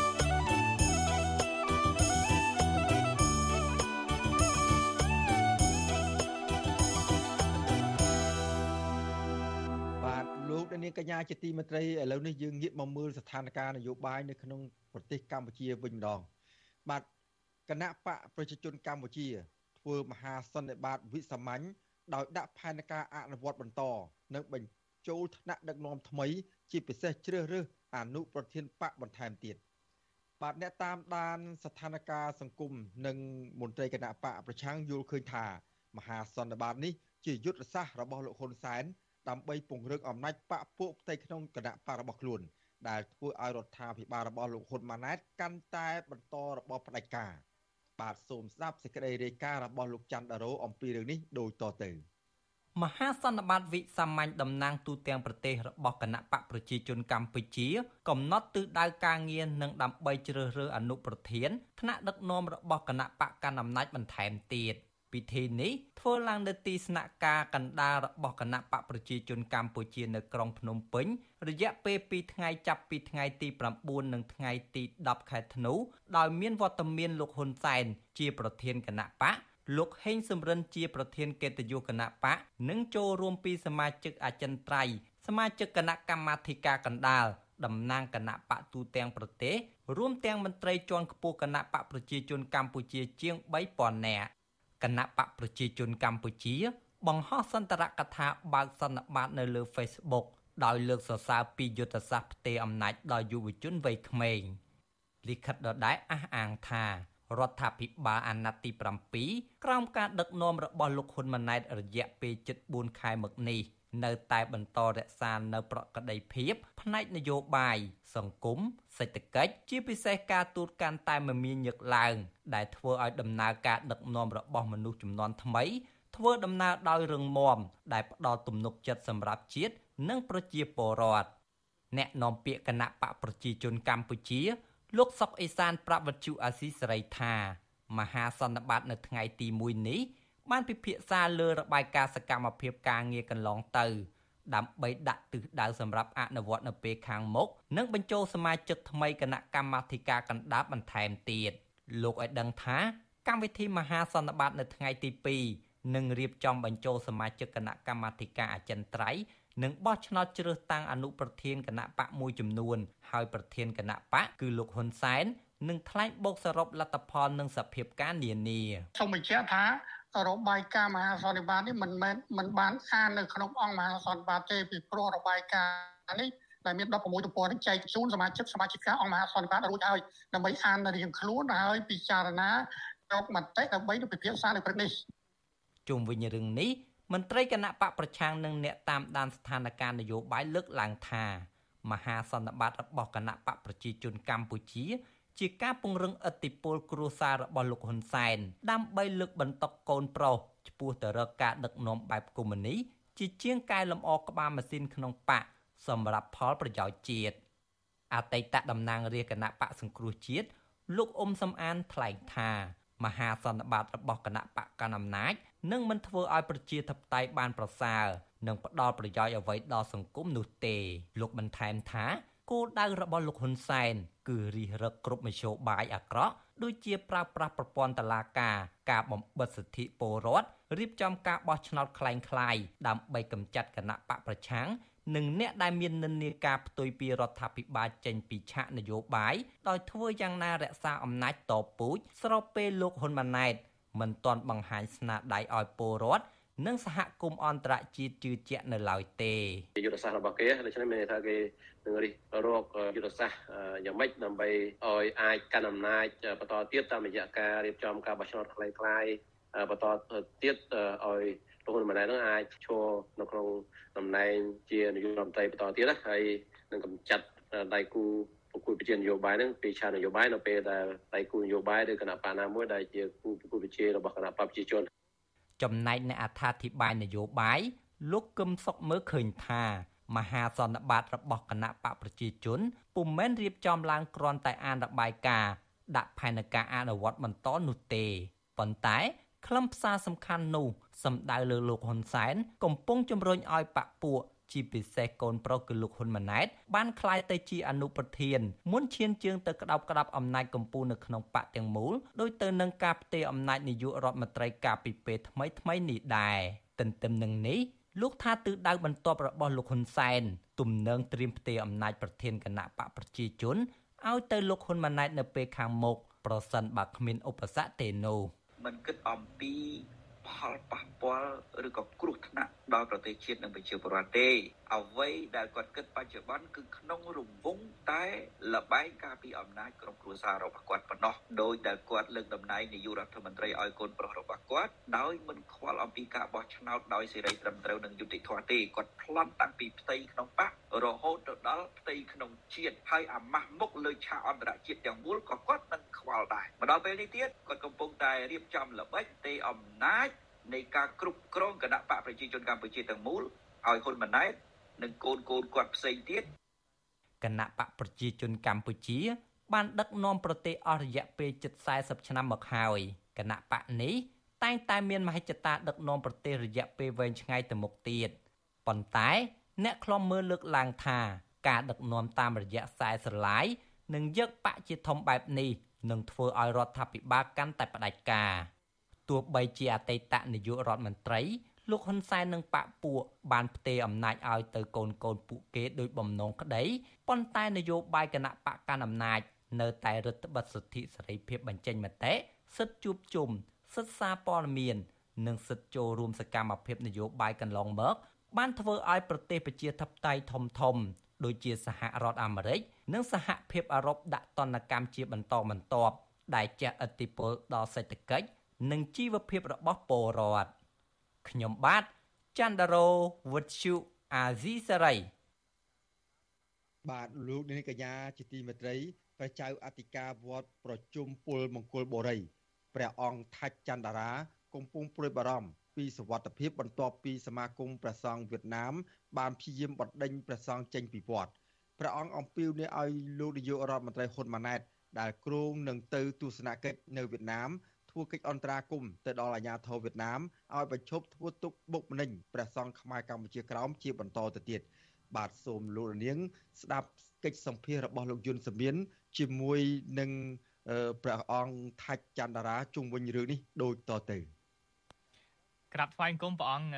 កញ្ញាជាទីមេត្រីឥឡូវនេះយើងងាកមកមើលស្ថានភាពនយោបាយនៅក្នុងប្រទេសកម្ពុជាវិញម្ដងបាទគណៈបកប្រជាជនកម្ពុជា ធ្វើមហាសន្និបាតវិសាមញ្ញដោយដាក់ផែនការអនុវត្តបន្តនិងបញ្ចូលថ្នាក់ដឹកនាំថ្មី ជាពិសេសជ្រើសរើសអនុប្រធានបកបន្ថែមទៀតបាទអ្នកតាមដានស្ថានភាពសង្គមនិងមន្ត្រីគណៈបកប្រឆាំងយល់ឃើញថា មហាសន្និបាតនេះជាយុទ្ធសាស្ត្ររបស់លោកហ៊ុនសែន ដើម្បីពង្រឹងអំណាចបកពួកផ្ទៃក្នុងគណៈបករបស់ខ្លួន ដែលធ្វើឲ្យរដ្ឋាភិបាលរបស់លោកហ៊ុនម៉ាណែតកាន់តែបន្តរបបផ្ដាច់ការបាទសូមស្ដាប់សេចក្តីរាយការណ៍របស់លោកច័ន្ទដារ៉ូអំពីរឿងនេះដូចតទៅមហាសន្និបាតវិសាមញ្ញតំណាងទូទាំងប្រទេសរបស់គណៈបកប្រជាជនកម្ពុជា កំណត់ទិសដៅការងារនិងដើម្បីជ្រើសរើសអនុប្រធានថ្នាក់ដឹកនាំរបស់គណៈបកកណ្ដាលអំណាចបន្ថែមទៀត។ ពិធីនេះធ្វើឡើងនៅទីស្នាក់ការកណ្ដាលរបស់គណៈបកប្រជាជនកម្ពុជានៅក្រុងភ្នំពេញរយៈពេល2ថ្ងៃចាប់ពីថ្ងៃទី9និងថ្ងៃទី10ខែធ្នូដោយមានវត្តមានលោកហ៊ុនសែនជាប្រធានគណៈបកលោកហេងសំរិនជាប្រធានកិត្តិយសគណៈបកនិងចូលរួមពីសមាជិកអចិន្ត្រៃយ៍សមាជិកគណៈកម្មាធិការកណ្ដាលតំណាងគណៈបកទូទាំងប្រទេសរួមទាំងមន្ត្រីជាន់ខ្ពស់គណៈបកប្រជាជនកម្ពុជាជាង3000នាក់ គណៈបកប្រជាជនកម្ពុជា បង្ហោះសន្ទរកថាបើកសន្និបាតនៅលើ Facebook ដោយលើកសរសើរពីយុទ្ធសាស្ត្រផ្ទេរអំណាចដល់យុវជនវ័យក្មេងលិខិតដដែលអះអាងថារដ្ឋាភិបាលអាណត្តិទី7ក្រោមការដឹកនាំរបស់លោកហ៊ុនម៉ាណែតរយៈពេល74ខែមកនេះ នៅតែបន្តរក្សានៅប្រក្តីភាព ផ្នែកនយោបាយសង្គមសេដ្ឋកិច្ចជាពិសេសការទូតកាន់តែមមាញឹកឡើង ដែលធ្វើឲ្យដំណើរការដឹកនាំរបស់មនុស្សចំនួនថ្មី ធ្វើដំណើរដោយរឹងមាំដែលផ្ដល់ទំនុកចិត្តសម្រាប់ជាតិនិងប្រជាពលរដ្ឋអ្នកនាំពាក្យគណៈបកប្រជាជនកម្ពុជា លោកសុកអេសានប្រាប់វិទ្យុអាស៊ីសេរីថាមហាសន្និបាតនៅថ្ងៃទី1នេះ បានពិភាក្សាលើរបាយការណ៍សកម្មភាពការងារកន្លងទៅ ដើម្បីដាក់ទិសដៅសម្រាប់អនុវត្តនៅពេលខាងមុខនិងបញ្ចូលសមាជិកថ្មីគណៈកម្មាធិការកណ្ដាលបន្ថែមទៀតលោកឲ្យដឹងថាកម្មវិធីមហាសន្និបាតនៅថ្ងៃទី2នឹងរៀបចំបញ្ចូលសមាជិកគណៈកម្មាធិការអចិន្ត្រៃយ៍និងបោះឆ្នោតជ្រើសតាំងអនុប្រធានគណៈបកមួយចំនួន ហើយប្រធានគណៈបកគឺលោកហ៊ុនសែននឹងថ្លែងបូកសរុបលទ្ធផលនិងសភាពការនានាសូមបញ្ជាក់ថា របាយការណ៍មហាសន្និបាតនេះមិនមែនមិនបានអាននៅក្នុងអង្គមហាសន្និបាតទេពីព្រោះរបាយការណ៍នេះដែលមាន16ទំព័រនេះចែកជូនសមាជិកសមាជិកអង្គមហាសន្និបាតរួចហើយដើម្បីអានរៀងខ្លួនហើយពិចារណាយកមតិដើម្បីទៅពិភាក្សានៅព្រឹកនេះជុំវិញរឿងនេះមន្ត្រីគណៈបកប្រឆាំងនិងអ្នកតាមដានស្ថានភាពនយោបាយលើកឡើងថាមហាសន្និបាតរបស់គណៈបកប្រជាជនកម្ពុជា ជាការពង្រឹងឥទ្ធិពលគ្រួសាររបស់លោកហ៊ុនសែនដើម្បីលើកបន្ទុកកូនប្រុសឆ្ពោះទៅរកការដឹកនាំបែបកុម្មុយនីជាជាងកែលម្អក្បាលម៉ាស៊ីនក្នុងបកសម្រាប់ផលប្រយោជន៍ជាតិអតីតតំណាងរាជគណៈបកសង្គ្រោះជាតិលោកអ៊ុំសំអានថ្លែងថាមហាសន្និបាតរបស់គណៈបកកណ្ដាលអំណាចនឹងមិនធ្វើឲ្យប្រជាធិបតេយ្យបានប្រសើរនិងផ្ដល់ប្រយោជន៍អ្វីដល់សង្គមនោះទេ លោកបន្ថែមថា គោលដៅរបស់លោកហ៊ុនសែនគឺរិះរឹកគ្រប់មធ្យោបាយអាក្រក់ដូចជាប្រើប្រាស់ប្រព័ន្ធតឡាការការបំបិទសិទ្ធិពលរដ្ឋរៀបចំការបោះឆ្នោតคล้ายៗដើម្បីកម្ចាត់គណៈបកប្រឆាំងនិងអ្នកដែលមាននិន្នាការផ្ទុយពីរដ្ឋាភិបាលចេញពីឆាកនយោបាយដោយធ្វើយ៉ាងណារក្សាអំណាចតពូជស្របពេលលោកហ៊ុនម៉ាណែតមិនទាន់បង្ហាញស្នាដៃឲ្យពលរដ្ឋ និងសហគមន៍អន្តរជាតិជឿជាក់នៅឡើយទេយុទ្ធសាស្ត្ររបស់គេដូច្នេះមានន័យថាគេនឹងរិះរកយុទ្ធសាស្ត្រយ៉ាងម៉េចដើម្បីឲ្យអាចកាន់អំណាចបន្តទៀតតាមរយៈការរៀបចំការបោះឆ្នោតខ្លីៗបន្តទៀតឲ្យលោកហ៊ុនម៉ាណែតនឹងអាចឈរនៅក្នុងតំណែងជានាយករដ្ឋមន្ត្រីបន្តទៀតណាហើយនឹងកម្ចាត់ដៃគូប្រគល់ប្រជានយោបាយហ្នឹងពីឆាននយោបាយនៅពេលដែលដៃគូនយោបាយឬគណៈបកណាមួយដែលជាគូប្រគល់ប្រជារបស់គណៈបកប្រជាជន ចំណែកអ្នកអត្ថាធិប្បាយនយោបាយលោកកឹមសុខមើលឃើញថាមហាសន្និបាតរបស់គណៈបកប្រជាជនពុំមែនរៀបចំឡើងគ្រាន់តែអានរបាយការណ៍ដាក់ផែនការអនុវត្តបន្តនោះទេប៉ុន្តែខ្លឹមសារសំខាន់នោះសំដៅលើលោកហ៊ុនសែនកំពុងជំរុញឲ្យបកពួក ជាពិសេសកូនប្រុសគឺលោកហ៊ុនម៉ាណែតបានក្លាយទៅជាអនុប្រធានមុនឈានជើងទៅក្តាប់ក្តាប់អំណាចកម្ពុជានៅក្នុងបកទាំងមូលដោយទៅនឹងការផ្ទេរអំណាចនាយករដ្ឋមន្ត្រីកាលពីពេលថ្មីថ្មីនេះដែរទន្ទឹមនឹងនេះលោកថាទិសដៅបន្ទាប់របស់លោកហ៊ុនសែនទំនើងត្រៀមផ្ទេរអំណាចប្រធានគណៈបកប្រជាជនឲ្យទៅលោកហ៊ុនម៉ាណែតនៅពេលខាងមុខប្រសិនបើគ្មានឧបសគ្គទេនោះមិនគិតអំពីផលប៉ះពាល់ឬក៏គ្រោះថ្នាក់ ដល់ប្រទេសជាតិនិងប្រជាពលរដ្ឋទេអ្វីដែលគាត់គិតបច្ចុប្បន្នគឺក្នុងរង្វង់តែលបែងការពីអំណាចក្រុមគ្រួសាររបស់គាត់ប៉ុណ្ណោះដោយដែលគាត់លើកតំណែងនាយករដ្ឋមន្ត្រីឲ្យកូនប្រុសរបស់គាត់ដោយមិនខ្វល់អំពីការបោះឆ្នោតដោយសេរីត្រឹមត្រូវនិងយុត្តិធម៌ទេគាត់ប្លន់តាំងពីផ្ទៃក្នុងបករហូតទៅដល់ផ្ទៃក្នុងជាតិហើយអាម៉ាស់មុខលើឆាកអន្តរជាតិទាំងមូលក៏គាត់មិនខ្វល់ដែរមកដល់ពេលនេះទៀតគាត់កំពុងតែរៀបចំល្បិចទេអំណាច នៃការគ្រប់គ្រងគណៈបកប្រជាជនកម្ពុជាទាំងមូលឲ្យហ៊ុនម៉ាណែតនិងកូនកូនគាត់ផ្សេងទៀតគណៈបកប្រជាជនកម្ពុជា បានដឹកនាំប្រទេសអស់រយៈពេលជិត40ឆ្នាំមកហើយគណៈបកនេះតែងតែមានមហិច្ឆតាដឹកនាំប្រទេសរយៈពេលវែងឆ្ងាយទៅមុខទៀតប៉ុន្តែអ្នកខ្លំមើលលើកឡើងថាការដឹកនាំតាមរយៈខ្សែស្រឡាយនិងយកបកជាធំបែបនេះនឹងធ្វើឲ្យរដ្ឋាភិបាលកាន់តែផ្ដាច់ការ ទោះបីជាអតីតនាយករដ្ឋមន្ត្រីលោកហ៊ុនសែននិងបកពួកបានផ្ទេរអំណាចឲ្យទៅកូនកូនពួកគេដោយបំណងក្តីប៉ុន្តែនយោបាយគណៈបកកាន់អំណាចនៅតែរដ្ឋបិទសិទ្ធិសេរីភាពបញ្ចេញមតិសិទ្ធិជួបជុំសិទ្ធិសារព័ត៌មាននិងសិទ្ធិចូលរួមសកម្មភាពនយោបាយកន្លងមកបានធ្វើឲ្យប្រទេសប្រជាធិបតេយ្យធំធំដូចជាសហរដ្ឋអាមេរិកនិងសហភាពអឺរ៉ុបដាក់ទណ្ឌកម្មជាបន្តបន្ទាប់ដែលជះឥទ្ធិពលដល់សេដ្ឋកិច្ច និងជីវភាពរបស់ពលរដ្ឋខ្ញុំបាទចន្ទរោវុទ្ធុអាស៊ីសេរីបាទលោកនាងកញ្ញាជាទីមេត្រីព្រះចៅអធិការវត្តប្រជុំពលមង្គលបុរីព្រះអង្គថាច់ចន្ទរា កំពុងព្រួយបារម្ភពីសវត្ថភាពបន្ទាប់ពីសមាគមព្រះសង្ឃវៀតណាម បានព្យាយាមបណ្ដេញព្រះសង្ឃចេញពីវត្តព្រះអង្គអំពាវនាវឲ្យលោកនាយករដ្ឋមន្ត្រីហ៊ុនម៉ាណែតដែលគ្រោងនឹងទៅទស្សនកិច្ចនៅវៀតណាម ធ្វើកិច្ចអន្តរាគមន៍ទៅដល់អាជ្ញាធរវៀតណាមឲ្យបញ្ឈប់ធ្វើទុកបុកម្នេញព្រះសង្ឃខ្មែរកម្ពុជាក្រោមជាបន្តទៅទៀតបាទសូមលោកនាង ស្ដាប់កិច្ចសម្ភាសរបស់លោកយុនសមៀនជាមួយនឹងព្រះអង្គថាច់ចន្ទរាជុំវិញរឿងនេះដូចតទៅក្រាបថ្វាយគុំព្រះអង្គ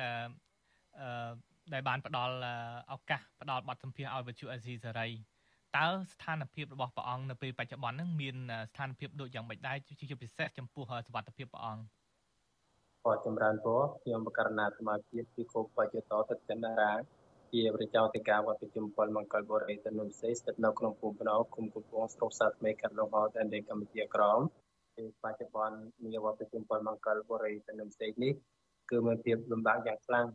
អឺដែលបានផ្ដល់ឱកាសផ្ដល់បទសម្ភាសឲ្យវិទ្យុអេស៊ីសេរី តើស្ថានភាពរបស់ព្រះអង្គនៅពេលបច្ចុប្បន្នហ្នឹងមានស្ថានភាពដូចយ៉ាងម៉េចដែរជាពិសេសចំពោះសុខភាពព្រះអង្គអរចម្រើនពរខ្ញុំបករណាសមាជិកពីគោបច្ចុតតតិនារាជាប្រជាធិការវត្តប្រជុំពលមង្គលបុរីទៅនុំសេស្ថិតនៅក្នុងភូមិភ្នោគុំកំពង់ស្រុកសាថ្មីកាត់លងហតនៃកម្ពុជាក្រមពេលបច្ចុប្បន្នមានវត្តប្រជុំពលមង្គលបុរីទៅនុំសេនេះគឺមានភាពលំបាកយ៉ាងខ្លាំង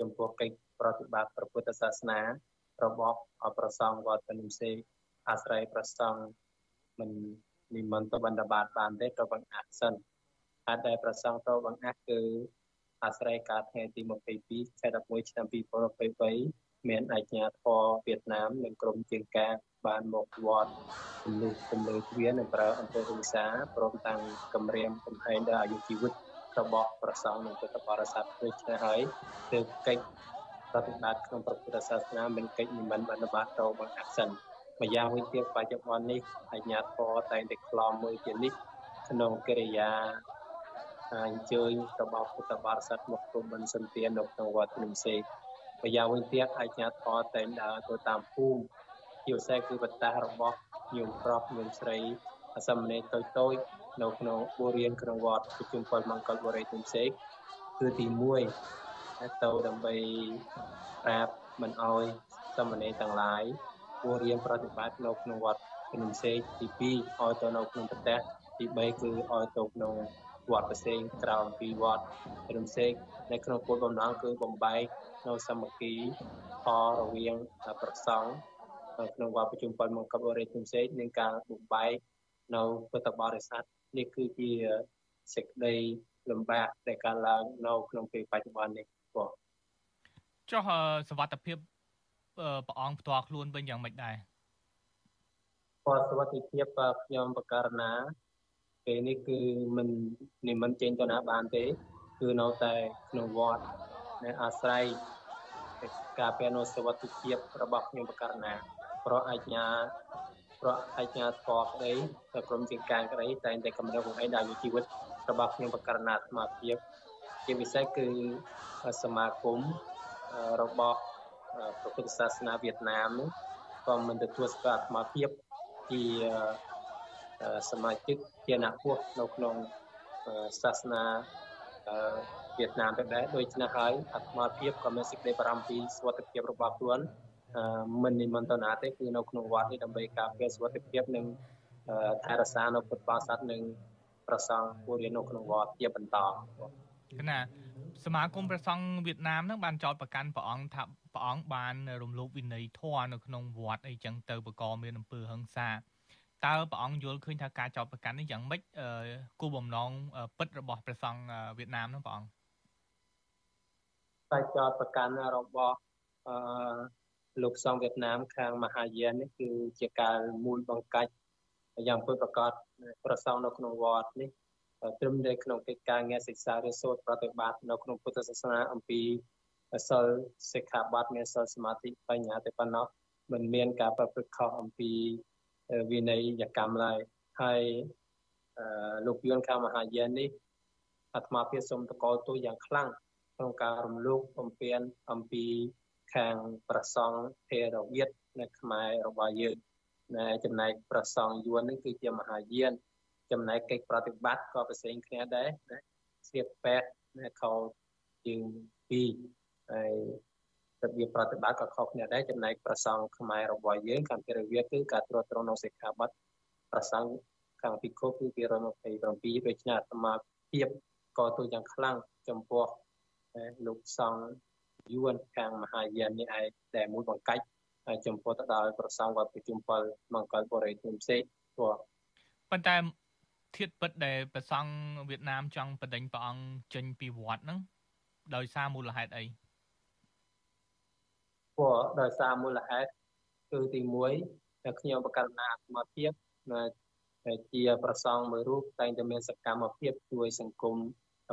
ចំពោះកិច្ចប្រតិបត្តិព្រះពុទ្ធសាសនា របស់ប្រសងវត្តនិសេអាស្រ័យប្រសងមិននិមន្តទៅបណ្ឌបាតបានទេទៅបង្អាក់សិនហើយដែលប្រសងទៅបង្អាក់គឺអាស្រ័យការថ្ងៃទី22ខែ11ឆ្នាំ2023មានអាជ្ញាធរវៀតណាមនិងក្រុមជាងការបានមកវត្តជំនួសជំនួយទ្វារនិងប្រើអង្គរវិសាព្រមទាំងគម្រាមកំហែងដល់អាយុជីវិតរបស់ប្រសងនិងពុទ្ធបរិស័ទដូចនេះហើយទើបកិច្ច ប្រតិបត្តិក្នុងព្រះពុទ្ធសាសនាមានកិច្ចនិមន្តបណ្ឌបាតទៅបង្អាក់សិនម្យ៉ាងវិញទៀតបច្ចុប្បន្ននេះអាជ្ញាធរតែងតែក្លំមើលជានេះក្នុងកិរិយាអញ្ជើញរបស់ពុទ្ធបរិស័ទមកព្រមមិនសន្តាននៅក្នុងវត្តនិសេម្យ៉ាងវិញទៀតអាជ្ញាធរតែងដើរទៅតាមភូមិជាពិសេសគឺបតារបស់ញោមប្រុសញោមស្រីអសមនេតូចតូចនៅក្នុងបូរៀនក្នុងវត្តប្រជុំពលមង្គលបរិយទុំសេកគឺទី1 ទៅដើម្បីប្រាប់មិនអោយសមនេរទាំងឡាយគួររៀនប្រតិបត្តិនៅក្នុងវត្តភ្នំសេកទី2ឲ្យទៅនៅក្នុងប្រទេសទី3គឺឲ្យទៅក្នុងវត្តផ្សេងក្រៅអំពីវត្តភ្នំសេកនៅក្នុងគោលបំណងគឺបំបែកនៅសាមគ្គីផលរវាងប្រសង់នៅក្នុងវត្តប្រជុំពលមង្គលបរិយាភ្នំសេកនិងការបំបែកនៅពុទ្ធបរិស័ទនេះគឺជាសេចក្តីលំបាកដែលកើតឡើងនៅក្នុងពេលបច្ចុប្បន្ននេះ បាទចុះសវត្ថភាពព្រះអង្គផ្ទាល់ខ្លួនវិញយ៉ាងម៉េចដែរគាត់សវត្ថភាពខ្ញុំបករណាពេលនេះគឺមិននិមន្តចេញទៅណាបានទេ គឺនៅតែក្នុងវត្តនៅអាស្រ័យការពារនូវសវត្ថភាពរបស់ខ្ញុំបករណាប្រអាជ្ញាប្រអាជ្ញាធរក្តីទៅក្រុមជាការក្តីតែងតែកម្រិតបង្ហាញដល់ជីវិតរបស់ខ្ញុំបករណាអាត្មាភាព ជាពិសេសគឺសមាគមរបស់ព្រះពុទ្ធសាសនាវៀតណាមនោះក៏មិនទទួលស្គាល់អាត្មាភាពជាសមាជិកជាអ្នកពោះនៅក្នុងសាសនាវៀតណាមដែរដូច្នេះហើយអាត្មាភាពក៏មានសេចក្តីបារម្ភពីសុខភាពរបស់ខ្លួនមិននិមន្តទៅណាទេគឺនៅក្នុងវត្តនេះដើម្បីការពារសុខភាពនិងថែរក្សានៅពុទ្ធបរិស័ទនិងប្រសង់គួររៀននៅក្នុងវត្តជាបន្ត គណៈសមាគមព្រះសង្ឃវៀតណាមនឹងបានចោទប្រកាន់ព្រះអង្គថាព្រះអង្គបានរំលោភវិន័យធម៌នៅក្នុងវត្តអីចឹងទៅបកមានអំពើហិង្សាតើព្រះអង្គយល់ឃើញថាការចោទប្រកាន់នេះយ៉ាងម៉េចគូបំណងពិតរបស់ព្រះសង្ឃវៀតណាមនោះព្រះអង្គការចោទប្រកាន់របស់អឺលោកសង្ឃវៀតណាមខាងមហាយាននេះគឺជាការមូលបង្កាច់យ៉ាងពិតប្រាកដប្រសងនៅក្នុងវត្តនេះ ត្រឹមតែក្នុងកិច្ចការងារសិក្សារៀនសូត្រប្រតិបត្តិនៅក្នុងពុទ្ធសាសនាអំពីសិលសិក្ខាបទមានសិលសមាធិបញ្ញាតែប៉ុណ្ណោះមិនមានការប្រព្រឹត្តខុសអំពីវិន័យកម្មឡើយហើយលោកយួនខាងមហាយាននេះអាត្មាភាពសូមតកល់ទូយ៉ាងខ្លាំងក្នុងការរំលោភបំពានអំពីខាងប្រសង់ថេរវាទនៅខ្មែររបស់យើងណែចំណែកប្រសង់យួននេះគឺជាមហាយាន ចំណែកកិច្ចប្រតិបត្តិក៏ផ្សេងគ្នាដែរណាស្រៀបពេទ្យណាខោជាងពីរហើយរបៀបប្រតិបត្តិក៏ខុសគ្នាដែរចំណែកប្រសង់ខ្មែររបស់យើងខាងភារវិទ្យាគឺការត្រួតត្រងនៅសិក្ខាបទប្រសង់ខាងពិខុគឺ227ដូច្នេះអាត្មាភាពក៏ទូយ៉ាងខ្លាំងចំពោះលោកសង្ឃយួនខាងមហាយាននេះឯងដែលមួយបង្កាច់ចំពោះទៅដល់ប្រសងវត្តប្រជុំ7មង្គលបរិយធម៌ផ្សេងព្រោះប៉ុន្តែ ធៀបពិតដែលប្រសង់វៀតណាមចង់បដិញព្រះអង្គចេញពីវត្តហ្នឹងដោយសារមូលហេតុអីព្រោះដោយសារមូលហេតុគឺទី1តែខ្ញុំបកណ្ណាអាត្មាភាពជាប្រសង់មួយរូបតែងតែមានសកម្មភាពជួយសង្គម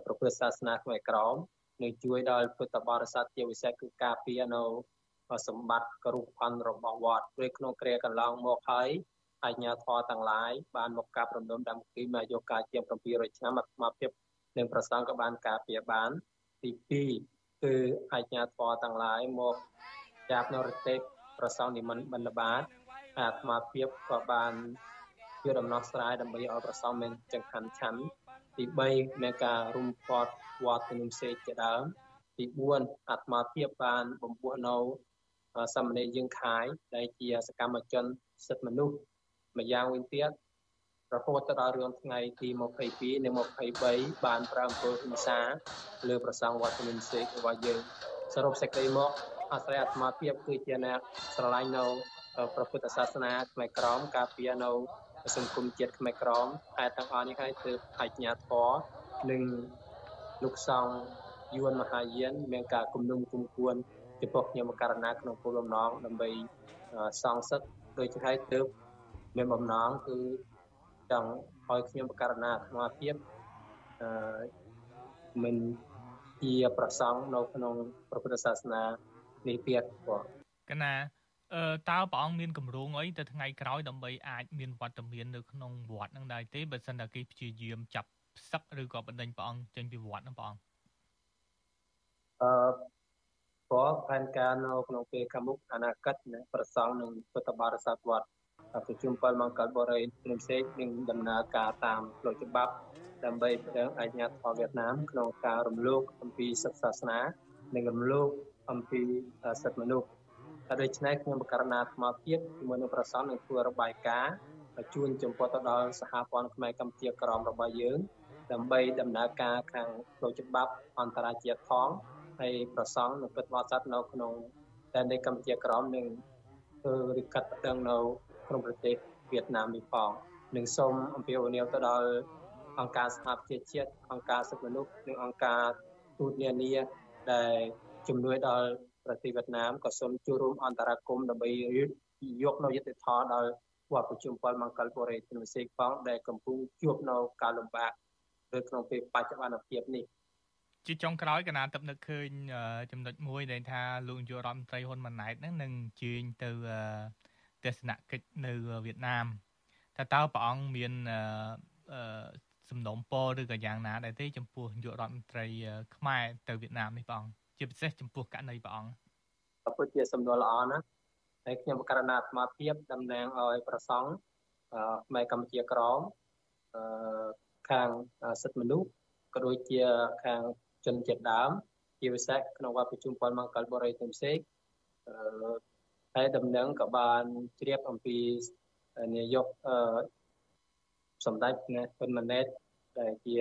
ប្រព្រឹត្តសាសនាខ្មែរក្រមនិងជួយដល់ពុទ្ធបរិស័ទជាពិសេសគឺការពារនៅសម្បត្តិករុផាន់របស់វត្តពេលក្នុងគ្រាកន្លងមកហើយ អញ្ញាធរទាំងឡាយបានមកកាប់រំលំដើមគីមកយកការជា700ឆ្នាំអាត្មាភាពនិងប្រសងក៏បានការពារបានទី2គឺអញ្ញាធរទាំងឡាយមកចាប់នៅរទេពប្រសងនិមន្តបណ្ឌបាតអាត្មាភាពក៏បានជួយដំណោះស្រាយដើម្បីឲ្យប្រសងមានចង្ហាន់ឆាន់ទី3មានការរុំផាត់វត្តជំនុំសេកជាដើមទី4អាត្មាភាពបានបំពោះនៅសមនេរយើងខាយដែលជាសកម្មជនសិទ្ធិមនុស្ស ម្យ៉ាងវិញទៀតរហូតទៅដល់រឿងថ្ងៃទី22និង23បានប្រើអំពើហ៊ិង្សាលើប្រសង់វត្តជំនុំសេករបស់យើងសរុបសេចក្តីមកអាស្រ័យអាត្មាភាពគឺជាអ្នកស្រឡាញ់នៅព្រះពុទ្ធសាសនាខ្មែរក្រមការពារនៅសង្គមជាតិខ្មែរក្រមហើយទាំងអស់នេះហើយទើបអញ្ញាធរនិងលោកសង្ឃយួនមហាយានមានការគំនុំគុំគួនចំពោះខ្ញុំករណាក្នុងគោលបំណងដើម្បីសងសឹកដូចជាហើយទើប មានបំណងគឺចង់ឲ្យខ្ញុំបករណាអាត្មាភាពអឺមិនជាប្រសង់នៅក្នុងព្រះពុទ្ធសាសនានេះទៀតបងកណាអឺតើព្រះអង្គមានកម្រងអីទៅថ្ងៃក្រោយដើម្បីអាចមានវត្តមាននៅក្នុងវត្តនឹងដែរទេបើសិនតែគេព្យាយាមចាប់ផ្សឹកឬក៏បណ្ដេញព្រះអង្គចេញពីវត្តហ្នឹងព្រះអង្គអឺព្រោះផែនការនៅក្នុងពេលខាងមុខអនាគតប្រសង់នឹងពុទ្ធបរិស័ទវត្ត ប្រជុំ7មង្គលបរិយផ្សេងៗនឹងដំណើរការតាមផ្លូវច្បាប់ដើម្បីប្រឹងអាជ្ញាធរវៀតណាមក្នុងការរំលោភអំពីសិទ្ធិសាសនានិងរំលោភអំពីសិទ្ធិមនុស្សហើយដូច្នេះខ្ញុំបកករណាអាត្មាភាពជាមួយនឹងប្រសងនឹងធ្វើរបាយការណ៍ជួនចំពោះទៅដល់សហព័ន្ធខ្មែរកម្ពុជាក្រមរបស់យើងដើម្បីដំណើរការខាងផ្លូវច្បាប់អន្តរជាតិផងហើយប្រសងនឹងពិតវត្តសាត់នៅក្នុងតែនៃកម្ពុជាក្រមនឹងធ្វើឬកាត់ផ្ដឹងនៅ ក្នុងប្រទេសវៀតណាមនេះផងនឹងសូមអំពាវនាវទៅដល់អង្គការសហប្រជាជាតិអង្គការសិទ្ធិមនុស្សនិងអង្គការទូតនានាដែលជំនួយដល់ប្រទេសវៀតណាមក៏សូមចូលរួមអន្តរាគមដើម្បីយកនៅយុទ្ធធរដល់វត្តប្រជុំពលមង្គលបុរីទនិសេកផងដែលកំពុងជួបនៅការលំបាកនៅក្នុងពេលបច្ចុប្បន្នភាពនេះជាចុងក្រោយកណាទឹកនឹកឃើញចំណុចមួយដែលថាលោកនាយករដ្ឋមន្ត្រីហ៊ុនម៉ាណែតហ្នឹងនឹងជើញទៅទ ស្សនកិច្ចនៅវៀតណាមតើតើព្រះអង្គមានសំណុំពរឬក៏យ៉ាងណាដែរទេចំពោះនាយករដ្ឋមន្ត្រី ខ្មែរទៅវៀតណាមនេះព្រះអង្គជាពិសេសចំពោះករណីព្រះអង្គពិតជាសំណួរល្អណាស់ហើយខ្ញុំករណីអាត្មាភាពតំណាងឲ្យប្រសង់ខ្មែរកម្ពុជាក្រមខាងសិទ្ធិមនុស្សក៏ដូចជាខាងជនជាតិដើមជាពិសេសក្នុងវត្តប្រជុំពលមង្គលបុរីទាំងផ្សេង ហើយដំណឹងក៏បានជ្រាបអំពីនាយកសម្ដេចណាហ៊ុនម៉ាណែតដែលជា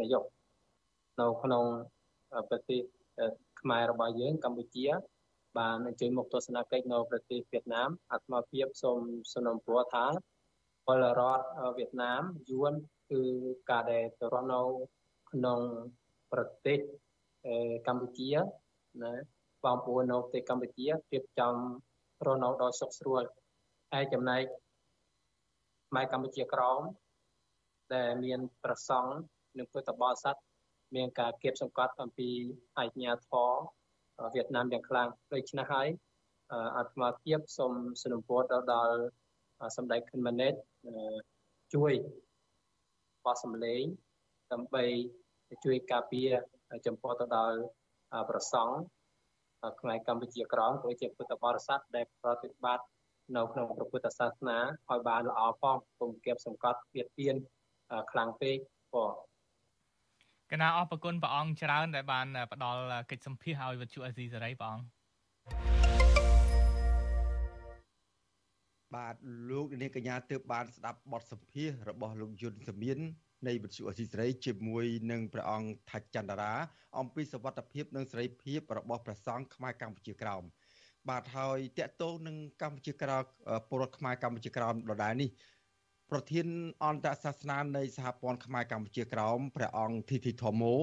នាយកនៅក្នុងប្រទេសខ្មែររបស់យើងកម្ពុជា បានអញ្ជើញមកទស្សនកិច្ចនៅប្រទេសវៀតណាមអាត្មាភាពសូមសំណូមពរថាពលរដ្ឋវៀតណាមយួនគឺការដែលទៅរស់នៅក្នុងប្រទេសកម្ពុជាណា បងប្អូននៅប្រទេសកម្ពុជារៀបចំរស់នៅដោយសុខស្រួលហើយចំណែកខ្មែរកម្ពុជាក្រមដែលមានប្រសង់និងពុទ្ធបរិស័ទមានការគៀបសង្កត់អំពីអាជ្ញាធរវៀតណាមយ៉ាងខ្លាំងដូច្នេះហើយអាត្មាភាពសូមសនុពរទៅដល់សម្ដេចខិនម៉ាណេតជួយបោះសម្លេងដើម្បីជួយការពារចំពោះទៅដល់ប្រសង់ ខ្មែរកម្ពុជាក្រមគឺជាពុទ្ធបរិស័ទដែលប្រតិបត្តិនៅក្នុងព្រះពុទ្ធសាសនាឲ្យបានល្អផងកុំគៀបសង្កត់ពៀតពៀនខ្លាំងពេកបងកណាអរគុណព្រះអង្គច្រើនដែលបានផ្ដល់កិច្ចសម្ភាសឲ្យវិទ្យុអេស៊ីសេរីព្រះអង្គបាទលោកនាងកញ្ញាទើបបានស្ដាប់បទសម្ភាសរបស់លោកយុនសមៀន នៃវិទ្យុអស៊ីសេរីជាមួយនឹងព្រះអង្គថាច់ចន្ទរា អំពីសវត្ថភាពនិងសេរីភាពរបស់ព្រះសង្ឃខ្មែរកម្ពុជាក្រោមបាទហើយតកតោនឹងកម្ពុជាក្រោមពលរដ្ឋខ្មែរកម្ពុជាក្រោមដដែលនេះប្រធានអន្តរសាសនានៃសហព័ន្ធខ្មែរកម្ពុជាក្រោមព្រះអង្គធីធីធម្មោ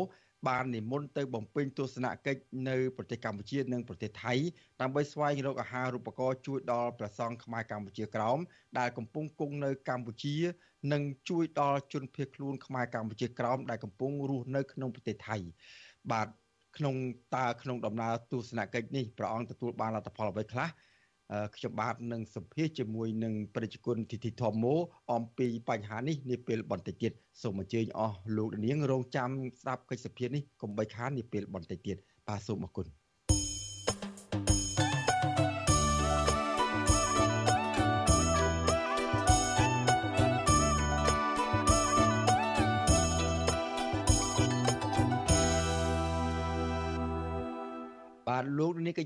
បាននិមន្តទៅបំពេញទស្សនកិច្ចនៅប្រទេសកម្ពុជានិងប្រទេសថៃដើម្បីស្វែងរកអាហារូបករណ៍ជួយដល់ព្រះសង្ឃខ្មែរកម្ពុជាក្រោមដែលកំពុងគង់នៅកម្ពុជា និងជួយដល់ជនភៀសខ្លួនខ្មែរកម្ពុជាក្រោមដែលកំពុងរស់នៅក្នុងប្រទេសថៃបាទក្នុងតើក្នុងដំណើរទស្សនកិច្ចនេះព្រះអង្គទទួលបានលទ្ធផលអ្វីខ្លះ ខ្ញុំបាទនឹងសម្ភាសជាមួយនឹងប្រជាជនទីទីធម្មោអំពីបញ្ហានេះនាពេលបន្តិចទៀតសូមអញ្ជើញអស់លោកនាងរងចាំស្ដាប់កិច្ចសភានេះកុំបីខាននាពេលបន្តិចទៀតបាទសូមអរគុណ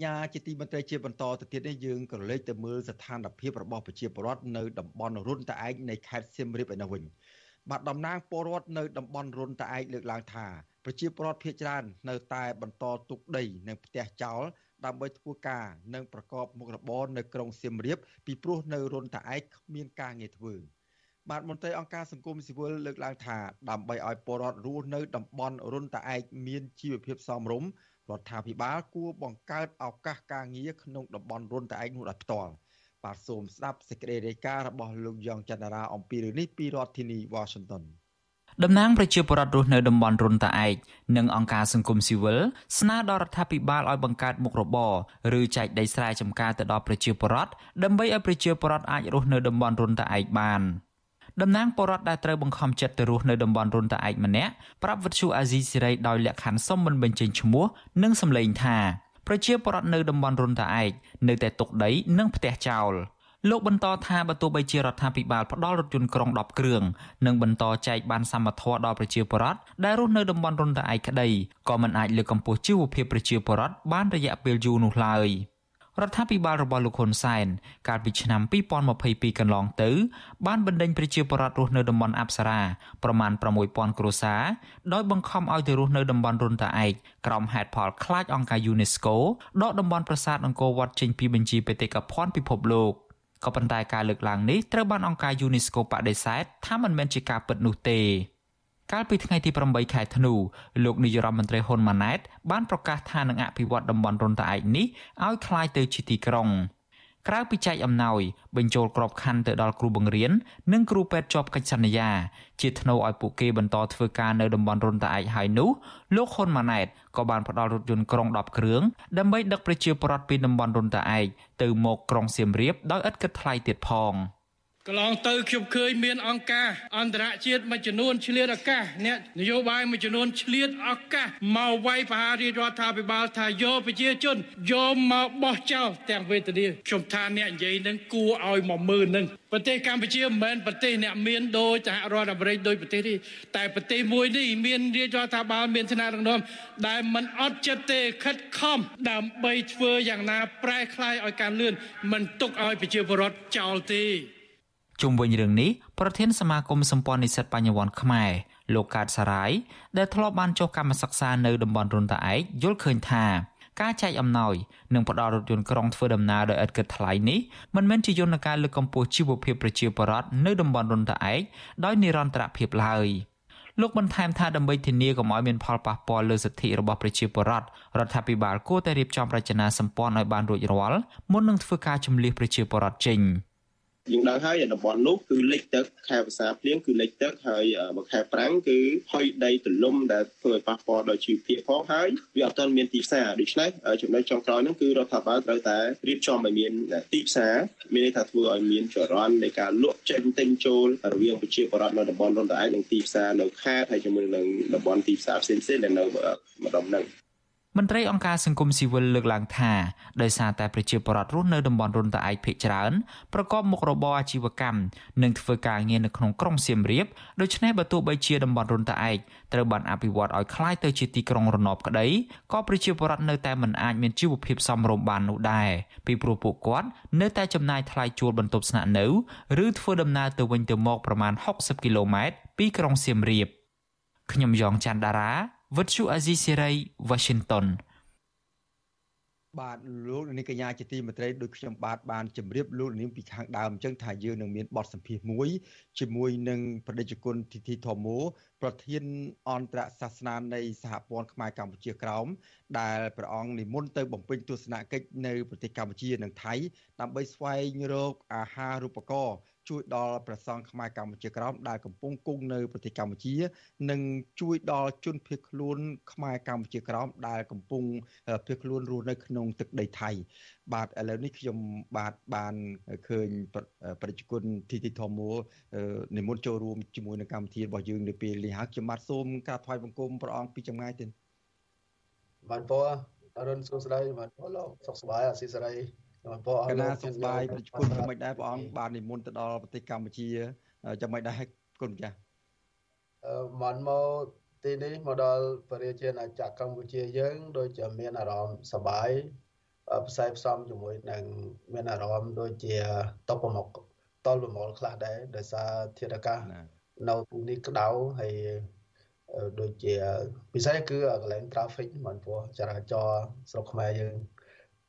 ញ្ញា ជាទីមន្ត្រីជាបន្តទៅទៀតនេះយើងក៏លេចទៅមើលស្ថានភាពរបស់ប្រជាពលរដ្ឋនៅតំបន់រុនតាឯកនៃខេត្តសៀមរាបឯនោះវិញបាទតំណាងពលរដ្ឋនៅតំបន់រុនតាឯកលើកឡើងថាប្រជាពលរដ្ឋភៀសច្រើននៅតែបន្តទុកដីនិងផ្ទះចោលដើម្បីធ្វើការនិងប្រកបមុខរបរនៅក្រុងសៀមរាបពីព្រោះនៅរុនតាឯកគ្មានការងារធ្វើបាទមន្ត្រីអង្គការសង្គមស៊ីវិលលើកឡើងថាដើម្បីឲ្យពលរដ្ឋរស់នៅតំបន់រុនតាឯកមានជីវភាពសមរម្យ រដ្ឋាភិបាលគួរបង្កើតឱកាសការងារក្នុងតំបន់រុនតែឯងនោះដោយផ្ទាល់បាទសូមស្ដាប់សេចក្តីរាយការណ៍របស់លោកយ៉ងច័ន្ទរាអំពីរឿងនេះពីរដ្ឋធានី Washington តំណាងប្រជាពលរដ្ឋរស់នៅតំបន់រុនតាឯកនិងអង្គការសង្គមស៊ីវិលស្នើដល់រដ្ឋាភិបាលឲ្យបង្កើតមុខរបរឬចែកដីស្រែចម្ការទៅដល់ប្រជាពលរដ្ឋដើម្បីឲ្យប្រជាពលរដ្ឋអាចរស់នៅតំបន់រុនតាឯកបាន។ តំណាងពលរដ្ឋដែលត្រូវបង្ខំចិត្តទៅរស់នៅតំបន់រុនតាឯកម្នាក់ប្រាប់វិទ្យុអាស៊ីសេរីដោយលក្ខខណ្ឌសុំមិនបញ្ចេញឈ្មោះនិងសម្លេងថាប្រជាពលរដ្ឋនៅតំបន់រុនតាឯកនៅតែទុកដីនិងផ្ទះចោលលោកបន្តថាបើទោះបីជារដ្ឋាភិបាលផ្ដល់រថយន្តក្រុង10គ្រឿងនិងបន្តចែកបានសម្បត្តិដល់ប្រជាពលរដ្ឋដែលរស់នៅតំបន់រុនតាឯកក្តីក៏មិនអាចលើកកម្ពស់ជីវភាពប្រជាពលរដ្ឋបានរយៈពេលយូរនោះឡើយ។ រដ្ឋាភិបាលរបស់លោកហ៊ុនសែនកាលពីឆ្នាំ2022កន្លងទៅ បានបណ្ដេញប្រជាពលរដ្ឋរស់នៅតំបន់អប្សរាប្រមាណ6000គ្រួសារដោយបង្ខំឲ្យទៅរស់នៅតំបន់រុនតាឯកក្រោមហេតុផលខ្លាចអង្គការ UNESCO ដកតំបន់ប្រាសាទអង្គរវត្តចេញពីបញ្ជីបេតិកភណ្ឌពិភពលោកក៏ប៉ុន្តែការលើកឡើងនេះត្រូវបានអង្គការ UNESCO បដិសេធថាមិនមែនជាការពិតនោះទេ កាលពីថ្ងៃទី8ខែធ្នូលោកនាយរដ្ឋមន្ត្រីហ៊ុនម៉ាណែតបានប្រកាសថានឹងអភិវឌ្ឍតំបន់រុនត្អែកនេះឲ្យคล้ายទៅជាទីក្រុងក្រៅពីចែកអំណោយបញ្ចូលក្របខ័ណ្ឌទៅដល់គ្រូបង្រៀននិងគ្រូពេទ្យជាប់កិច្ចសន្យាជាធ្នូឲ្យពួកគេបន្តធ្វើការនៅតំបន់រុនត្អែកហើយនោះលោកហ៊ុនម៉ាណែតក៏បានផ្ដល់រថយន្តក្រុង10គ្រឿងដើម្បីដឹកប្រជាពលរដ្ឋពីតំបន់រុនត្អែកទៅមកក្រុងសៀមរាបដោយឥតគិតថ្លៃទៀតផង។ កន្លងទៅខ្ញុំឃើញមានអង្គការអន្តរជាតិមួយចំនួនឆ្លៀតឱកាសអ្នកនយោបាយមួយចំនួនឆ្លៀតឱកាសមកវាយប្រហាររាជរដ្ឋាភិបាលថាយកប្រជាជនយកមកបោះចោលទាំងវេទនាខ្ញុំថាអ្នកនិយាយនឹងគួរឲ្យមកមើលនឹងប្រទេសកម្ពុជាមិនមែនប្រទេសអ្នកមានដូចសហរដ្ឋអាមេរិកដូចប្រទេសនេះតែប្រទេសមួយនេះមានរាជរដ្ឋាភិបាលមានឋានៈដឹកនាំដែលមិនអត់ចិត្តទេខិតខំដើម្បីធ្វើយ៉ាងណាប្រែក្លាយឲ្យការលឿនមិនទុកឲ្យប្រជាពលរដ្ឋចោលទេ ជុំវិញរឿងនេះប្រធានសមាគមសម្ព័ន្ធនិស្សិតបញ្ញវន្តខ្មែរលោកកើតសារាយដែលធ្លាប់បានចុះកម្មសិក្សានៅតំបន់រុនតាឯកយល់ឃើញថាការចែកអំណោយនិងផ្ដល់រថយន្តក្រុងធ្វើដំណើរដោយឥតគិតថ្លៃនេះមិនមែនជាយន្តការលើកកម្ពស់ជីវភាពប្រជាពលរដ្ឋនៅតំបន់រុនតាឯកដោយនិរន្តរភាពឡើយលោកបន្ថែមថាដើម្បីធានាកុំឲ្យមានផលប៉ះពាល់លើសិទ្ធិរបស់ប្រជាពលរដ្ឋរដ្ឋាភិបាលគួរតែរៀបចំរចនាសម្ព័ន្ធឲ្យបានរួចរាល់មុននឹងធ្វើការជំលះប្រជាពលរដ្ឋចេញ។ យើងដឹងហើយតំបន់នោះគឺលិចទឹកខែភាសាភ្លៀងគឺលិចទឹកហើយមួយខែប្រាំងគឺហុយដីទលំដែលធ្វើឲ្យប៉ះពាល់ដល់ជីវភាពផងហើយវាអត់ទាន់មានទីផ្សារដូច្នេះចំណុចចុងក្រោយហ្នឹងគឺរដ្ឋាភិបាលត្រូវតែរៀបចំឲ្យមានទីផ្សារមានន័យថាធ្វើឲ្យមានចរន្តនៃការលក់ចេញទិញចូលរវាងប្រជាពលរដ្ឋនៅតំបន់រំដាយនិងទីផ្សារនៅខេត្តហើយជាមួយនឹងតំបន់ទីផ្សារផ្សេងៗដែលនៅម្ដុំហ្នឹង មន្ត្រីអង្គការសង្គមស៊ីវិលលើកឡើងថាដោយសារតែប្រជាពលរដ្ឋរស់នៅតំបន់រុនតាឯកភ ieck ច្រើនប្រកបមុខរបរអាជីវកម្មនិងធ្វើការងារនៅក្នុងក្រុងសៀមរាបដូច្នេះបើទោះបីជាតំបន់រុនតាឯកត្រូវបានអភិវឌ្ឍឲ្យคล้ายទៅជាទីក្រុងរណបក្តីក៏ប្រជាពលរដ្ឋនៅតែមិនអាចមានជីវភាពសមរម្យបាននោះដែរពីព្រោះពួកគាត់នៅតែចំណាយថ្លៃជួលបន្ទប់ស្នាក់នៅឬធ្វើដំណើរទៅវិញទៅមកប្រមាណ60គីឡូម៉ែត្រពីក្រុងសៀមរាបខ្ញុំយ៉ងច័ន្ទដារា វិទ្យុអាស៊ីសេរី Washington បាទលោកនាងកញ្ញាជាទីមេត្រីដូចខ្ញុំបាទបានជម្រាបលោកនាងពីខាងដើមអញ្ចឹងថាយើងនឹងមានបទសម្ភាសន៍មួយជាមួយនឹងប្រតិជនធីធីធម្មោប្រធានអន្តរសាសនានៃសហព័ន្ធខ្មែរកម្ពុជាក្រោមដែលព្រះអង្គនិមន្តទៅបំពេញទស្សនកិច្ចនៅប្រទេសកម្ពុជានិងថៃដើម្បីស្វែងរកអាហារូបករណ៍ ជួយដល់ប្រសង់ខ្មែរកម្ពុជាក្រោមដែលកំពុងគង់នៅប្រទេសកម្ពុជា និងជួយដល់ជនភៀសខ្លួនខ្មែរកម្ពុជាក្រោមដែលកំពុងភៀសខ្លួនរស់នៅក្នុងទឹកដីថៃ បាទឥឡូវនេះខ្ញុំបាទបានឃើញប្រជាជនទីទីធម្មនិមន្តចូលរួមជាមួយនឹងកម្មវិធីរបស់យើងនៅពេលនេះហើយខ្ញុំបាទសូមក្រាបថ្វាយបង្គំព្រះអង្គពីចម្ងាយទៀតបានពរអរុនសួស្តីបានពរលោកសុខសប្បាយអាស៊ីសេរី កណាសុខសប្បាយប្រជាជនយ៉ាងម៉េចដែរព្រះអង្គបាននិមន្តទៅដល់ប្រទេសកម្ពុជាយ៉ាងម៉េចដែរគុណម្ចាស់អឺមិនមកទីនេះមកដល់ប្រជាជាតិអាចារ្យកម្ពុជាយើងដូចជាមានអារម្មណ៍សប្បាយផ្សាយផ្សំជាមួយនឹងមានអារម្មណ៍ដូចជាតបប្រមុខតលប្រមូលខ្លះដែរដោយសារធាតុអាកាសនៅទីនេះក្តៅហើយដូចជាពិសេសគឺកន្លែង traffic មិនព្រោះចរាចរណ៍ស្រុកខ្មែរយើង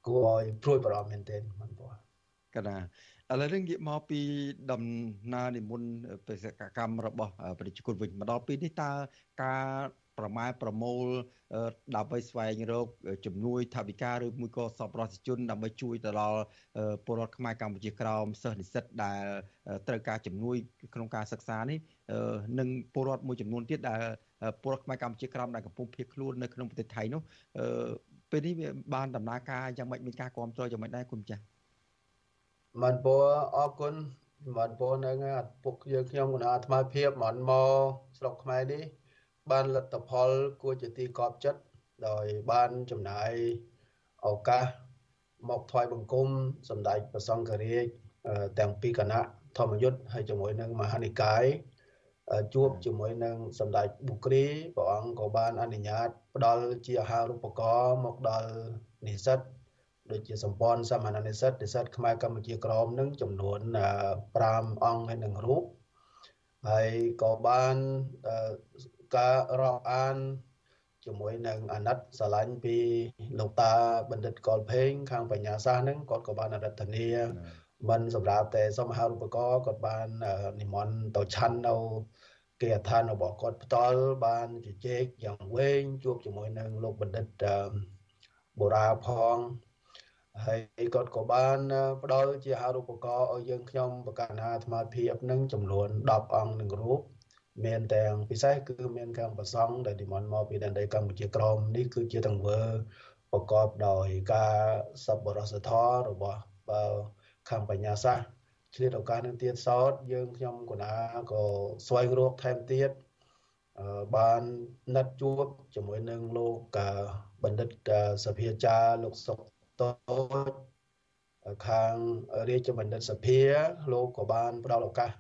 គួរឲ្យព្រួយបារម្ភមែនទែនមិនព្រោះកណាឥឡូវនេះងាកមកពីដំណើរនិមន្តបេសកកម្មរបស់ប្រជាជនវិញមកដល់ពេលនេះតើការប្រម៉ែប្រមូលដើម្បីស្វែងរកជំនួយថវិកាឬមួយក៏សប្បុរសជនដើម្បីជួយទៅដល់ពលរដ្ឋខ្មែរកម្ពុជាក្រោមសិស្សនិស្សិតដែលត្រូវការជំនួយក្នុងការសិក្សានេះនិងពលរដ្ឋមួយចំនួនទៀតដែលពលរដ្ឋខ្មែរកម្ពុជាក្រោមដែលកំពុងភៀសខ្លួននៅក្នុងប្រទេសថៃនោះ ពេលនេះវាបានដំណើរការយ៉ាងម៉េចមានការគ្រប់គ្រងយ៉ាងម៉េចដែរគុណចាស់បានពរអរគុណបានពរនៅពុកយើងខ្ញុំគណៈអាត្មាភាពមិនមកស្រុកខ្មែរនេះ បានលទ្ធផលគួរជាទីកប់ចិត្តដោយបានចំណាយឱកាសមកថ្វាយបង្គំសម្ដេចព្រះសង្ឃរាជទាំងពីរគណៈធម្មយុទ្ធហើយជាមួយនឹងមហានិកាយ ជួបជាមួយនឹងសម្ដេចបុគ្រីព្រះអង្គក៏បានអនុញ្ញាតផ្ដល់ជាអាហារូបករណ៍មកដល់និស្សិតដូចជាសម្ព័ន្ធសាមញ្ញនិស្សិតនិស្សិតខ្មែរកម្ពុជាក្រមនឹងចំនួន5អង្គហើយនឹងរូបហើយក៏បានការរាប់អានជាមួយនឹងអាណិតស្រឡាញ់ពីលោកតាបណ្ឌិតកុលភេងខាងបញ្ញាសាស្ត្រហ្នឹងគាត់ក៏បានអរិទ្ធនា មិនសម្រាប់តែសមហារូបករណ៍គាត់បាននិមន្តទៅឆាន់នៅគេអដ្ឋានរបស់គាត់ផ្ទាល់បានជជែកយ៉ាងវែងជួបជាមួយនឹងលោកបណ្ឌិតបូរ៉ាផងហើយគាត់ក៏បានផ្ដល់ជាអាហារូបករណ៍ឲ្យយើងខ្ញុំបកណាអាត្មាភាពនឹងចំនួន10អង្គនឹងរូបមានទាំងពិសេសគឺមានខាងប្រសង់ដែលនិមន្តមកពីដែនដីកម្ពុជាក្រមនេះគឺជាទង្វើប្រកបដោយការសប្បុរសធម៌របស់ ខាងបញ្ញាសាស្ត្រឆ្លៀតឱកាសនឹងទៀតសោតយើងខ្ញុំកណាក៏ស្វែងរកថែមទៀតបានណាត់ជួបជាមួយនឹងលោកបណ្ឌិតសភាចារលោកសុកតូចខាងរាជបណ្ឌិតសភាលោកក៏បានផ្ដល់ឱកាស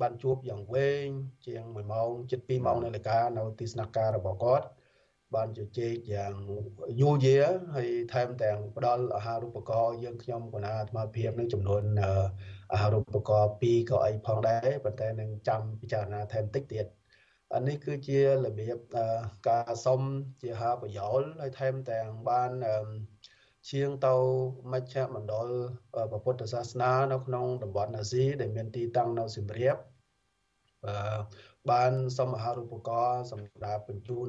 បានជួបយ៉ាងវែងជាង1ម៉ោងជិត2ម៉ោងនៅលេខានៅទីស្នាក់ការរបស់គាត់ បានជជែកយ៉ាងយូរយារហើយថែមទាំងផ្ដល់អាហារូបករណ៍យើងខ្ញុំគណៈអាត្មាភាពនឹងចំនួនអាហារូបករណ៍2ក៏អីផងដែរប៉ុន្តែនឹងចាំពិចារណាថែមតិចទៀតអានេះគឺជារបៀបការសុំជាហាប្រយោលហើយថែមទាំងបានឈៀងទៅមជ្ឈមណ្ឌលពុទ្ធសាសនានៅក្នុងតំបន់អាស៊ីដែលមានទីតាំងនៅសៀមរាបបានសុំអាហារូបករណ៍សម្រាប់បញ្ជូន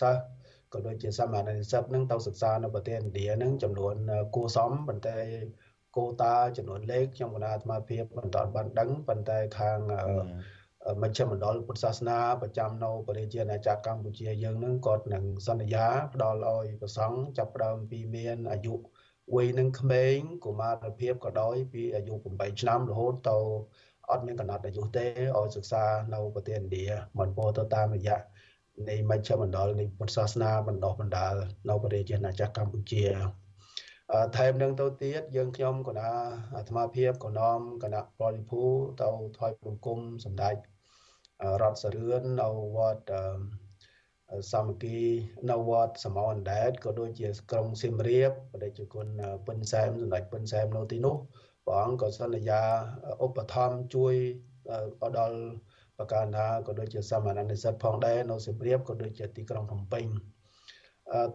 សិស្ស ក៏ដូចជាសាមញ្ញនិស្សិតនឹងទៅសិក្សានៅប្រទេសឥណ្ឌានឹងចំនួនគួសមប៉ុន្តែគោតាចំនួនលេខខ្ញុំគណៈអាត្មាភាពមិនទាន់បានដឹងប៉ុន្តែខាងមជ្ឈមណ្ឌលពុទ្ធសាសនាប្រចាំនៅប្រជាណាចក្រកម្ពុជាយើងនឹងគាត់នឹងសន្យាផ្ដល់ឲ្យប្រសង់ចាប់ផ្ដើមពីមានអាយុវ័យនឹងក្មេងកុមារភាពក៏ដោយពីអាយុ8ឆ្នាំរហូតទៅអត់មានកំណត់អាយុទេឲ្យសិក្សានៅប្រទេសឥណ្ឌាមិនពោទៅតាមរយៈ នៃមជ្ឈមណ្ឌលនៃពុទ្ធសាសនាបណ្ដោះបណ្ដាលនៅប្រជាណាចក្រកម្ពុជាថែមនឹងទៅទៀតយើងខ្ញុំគណៈអាត្មាភាពក៏នាំគណៈប្រតិភូទៅថយបង្គំសម្ដេចរដ្ឋសរឿននៅវត្តសាមគ្គីនៅវត្តសមអណ្ដែតក៏ដូចជាក្រុងសៀមរាបបដិជគុណពិនសែមសម្ដេចពិនសែមនៅទីនោះព្រះអង្គក៏សន្យាឧបត្ថម្ភជួយដល់ បកាណាក៏ដូចជាសាមណនិស្សិតផងដែរនៅសៀមរាបក៏ដូចជាទីក្រុងភ្នំពេញ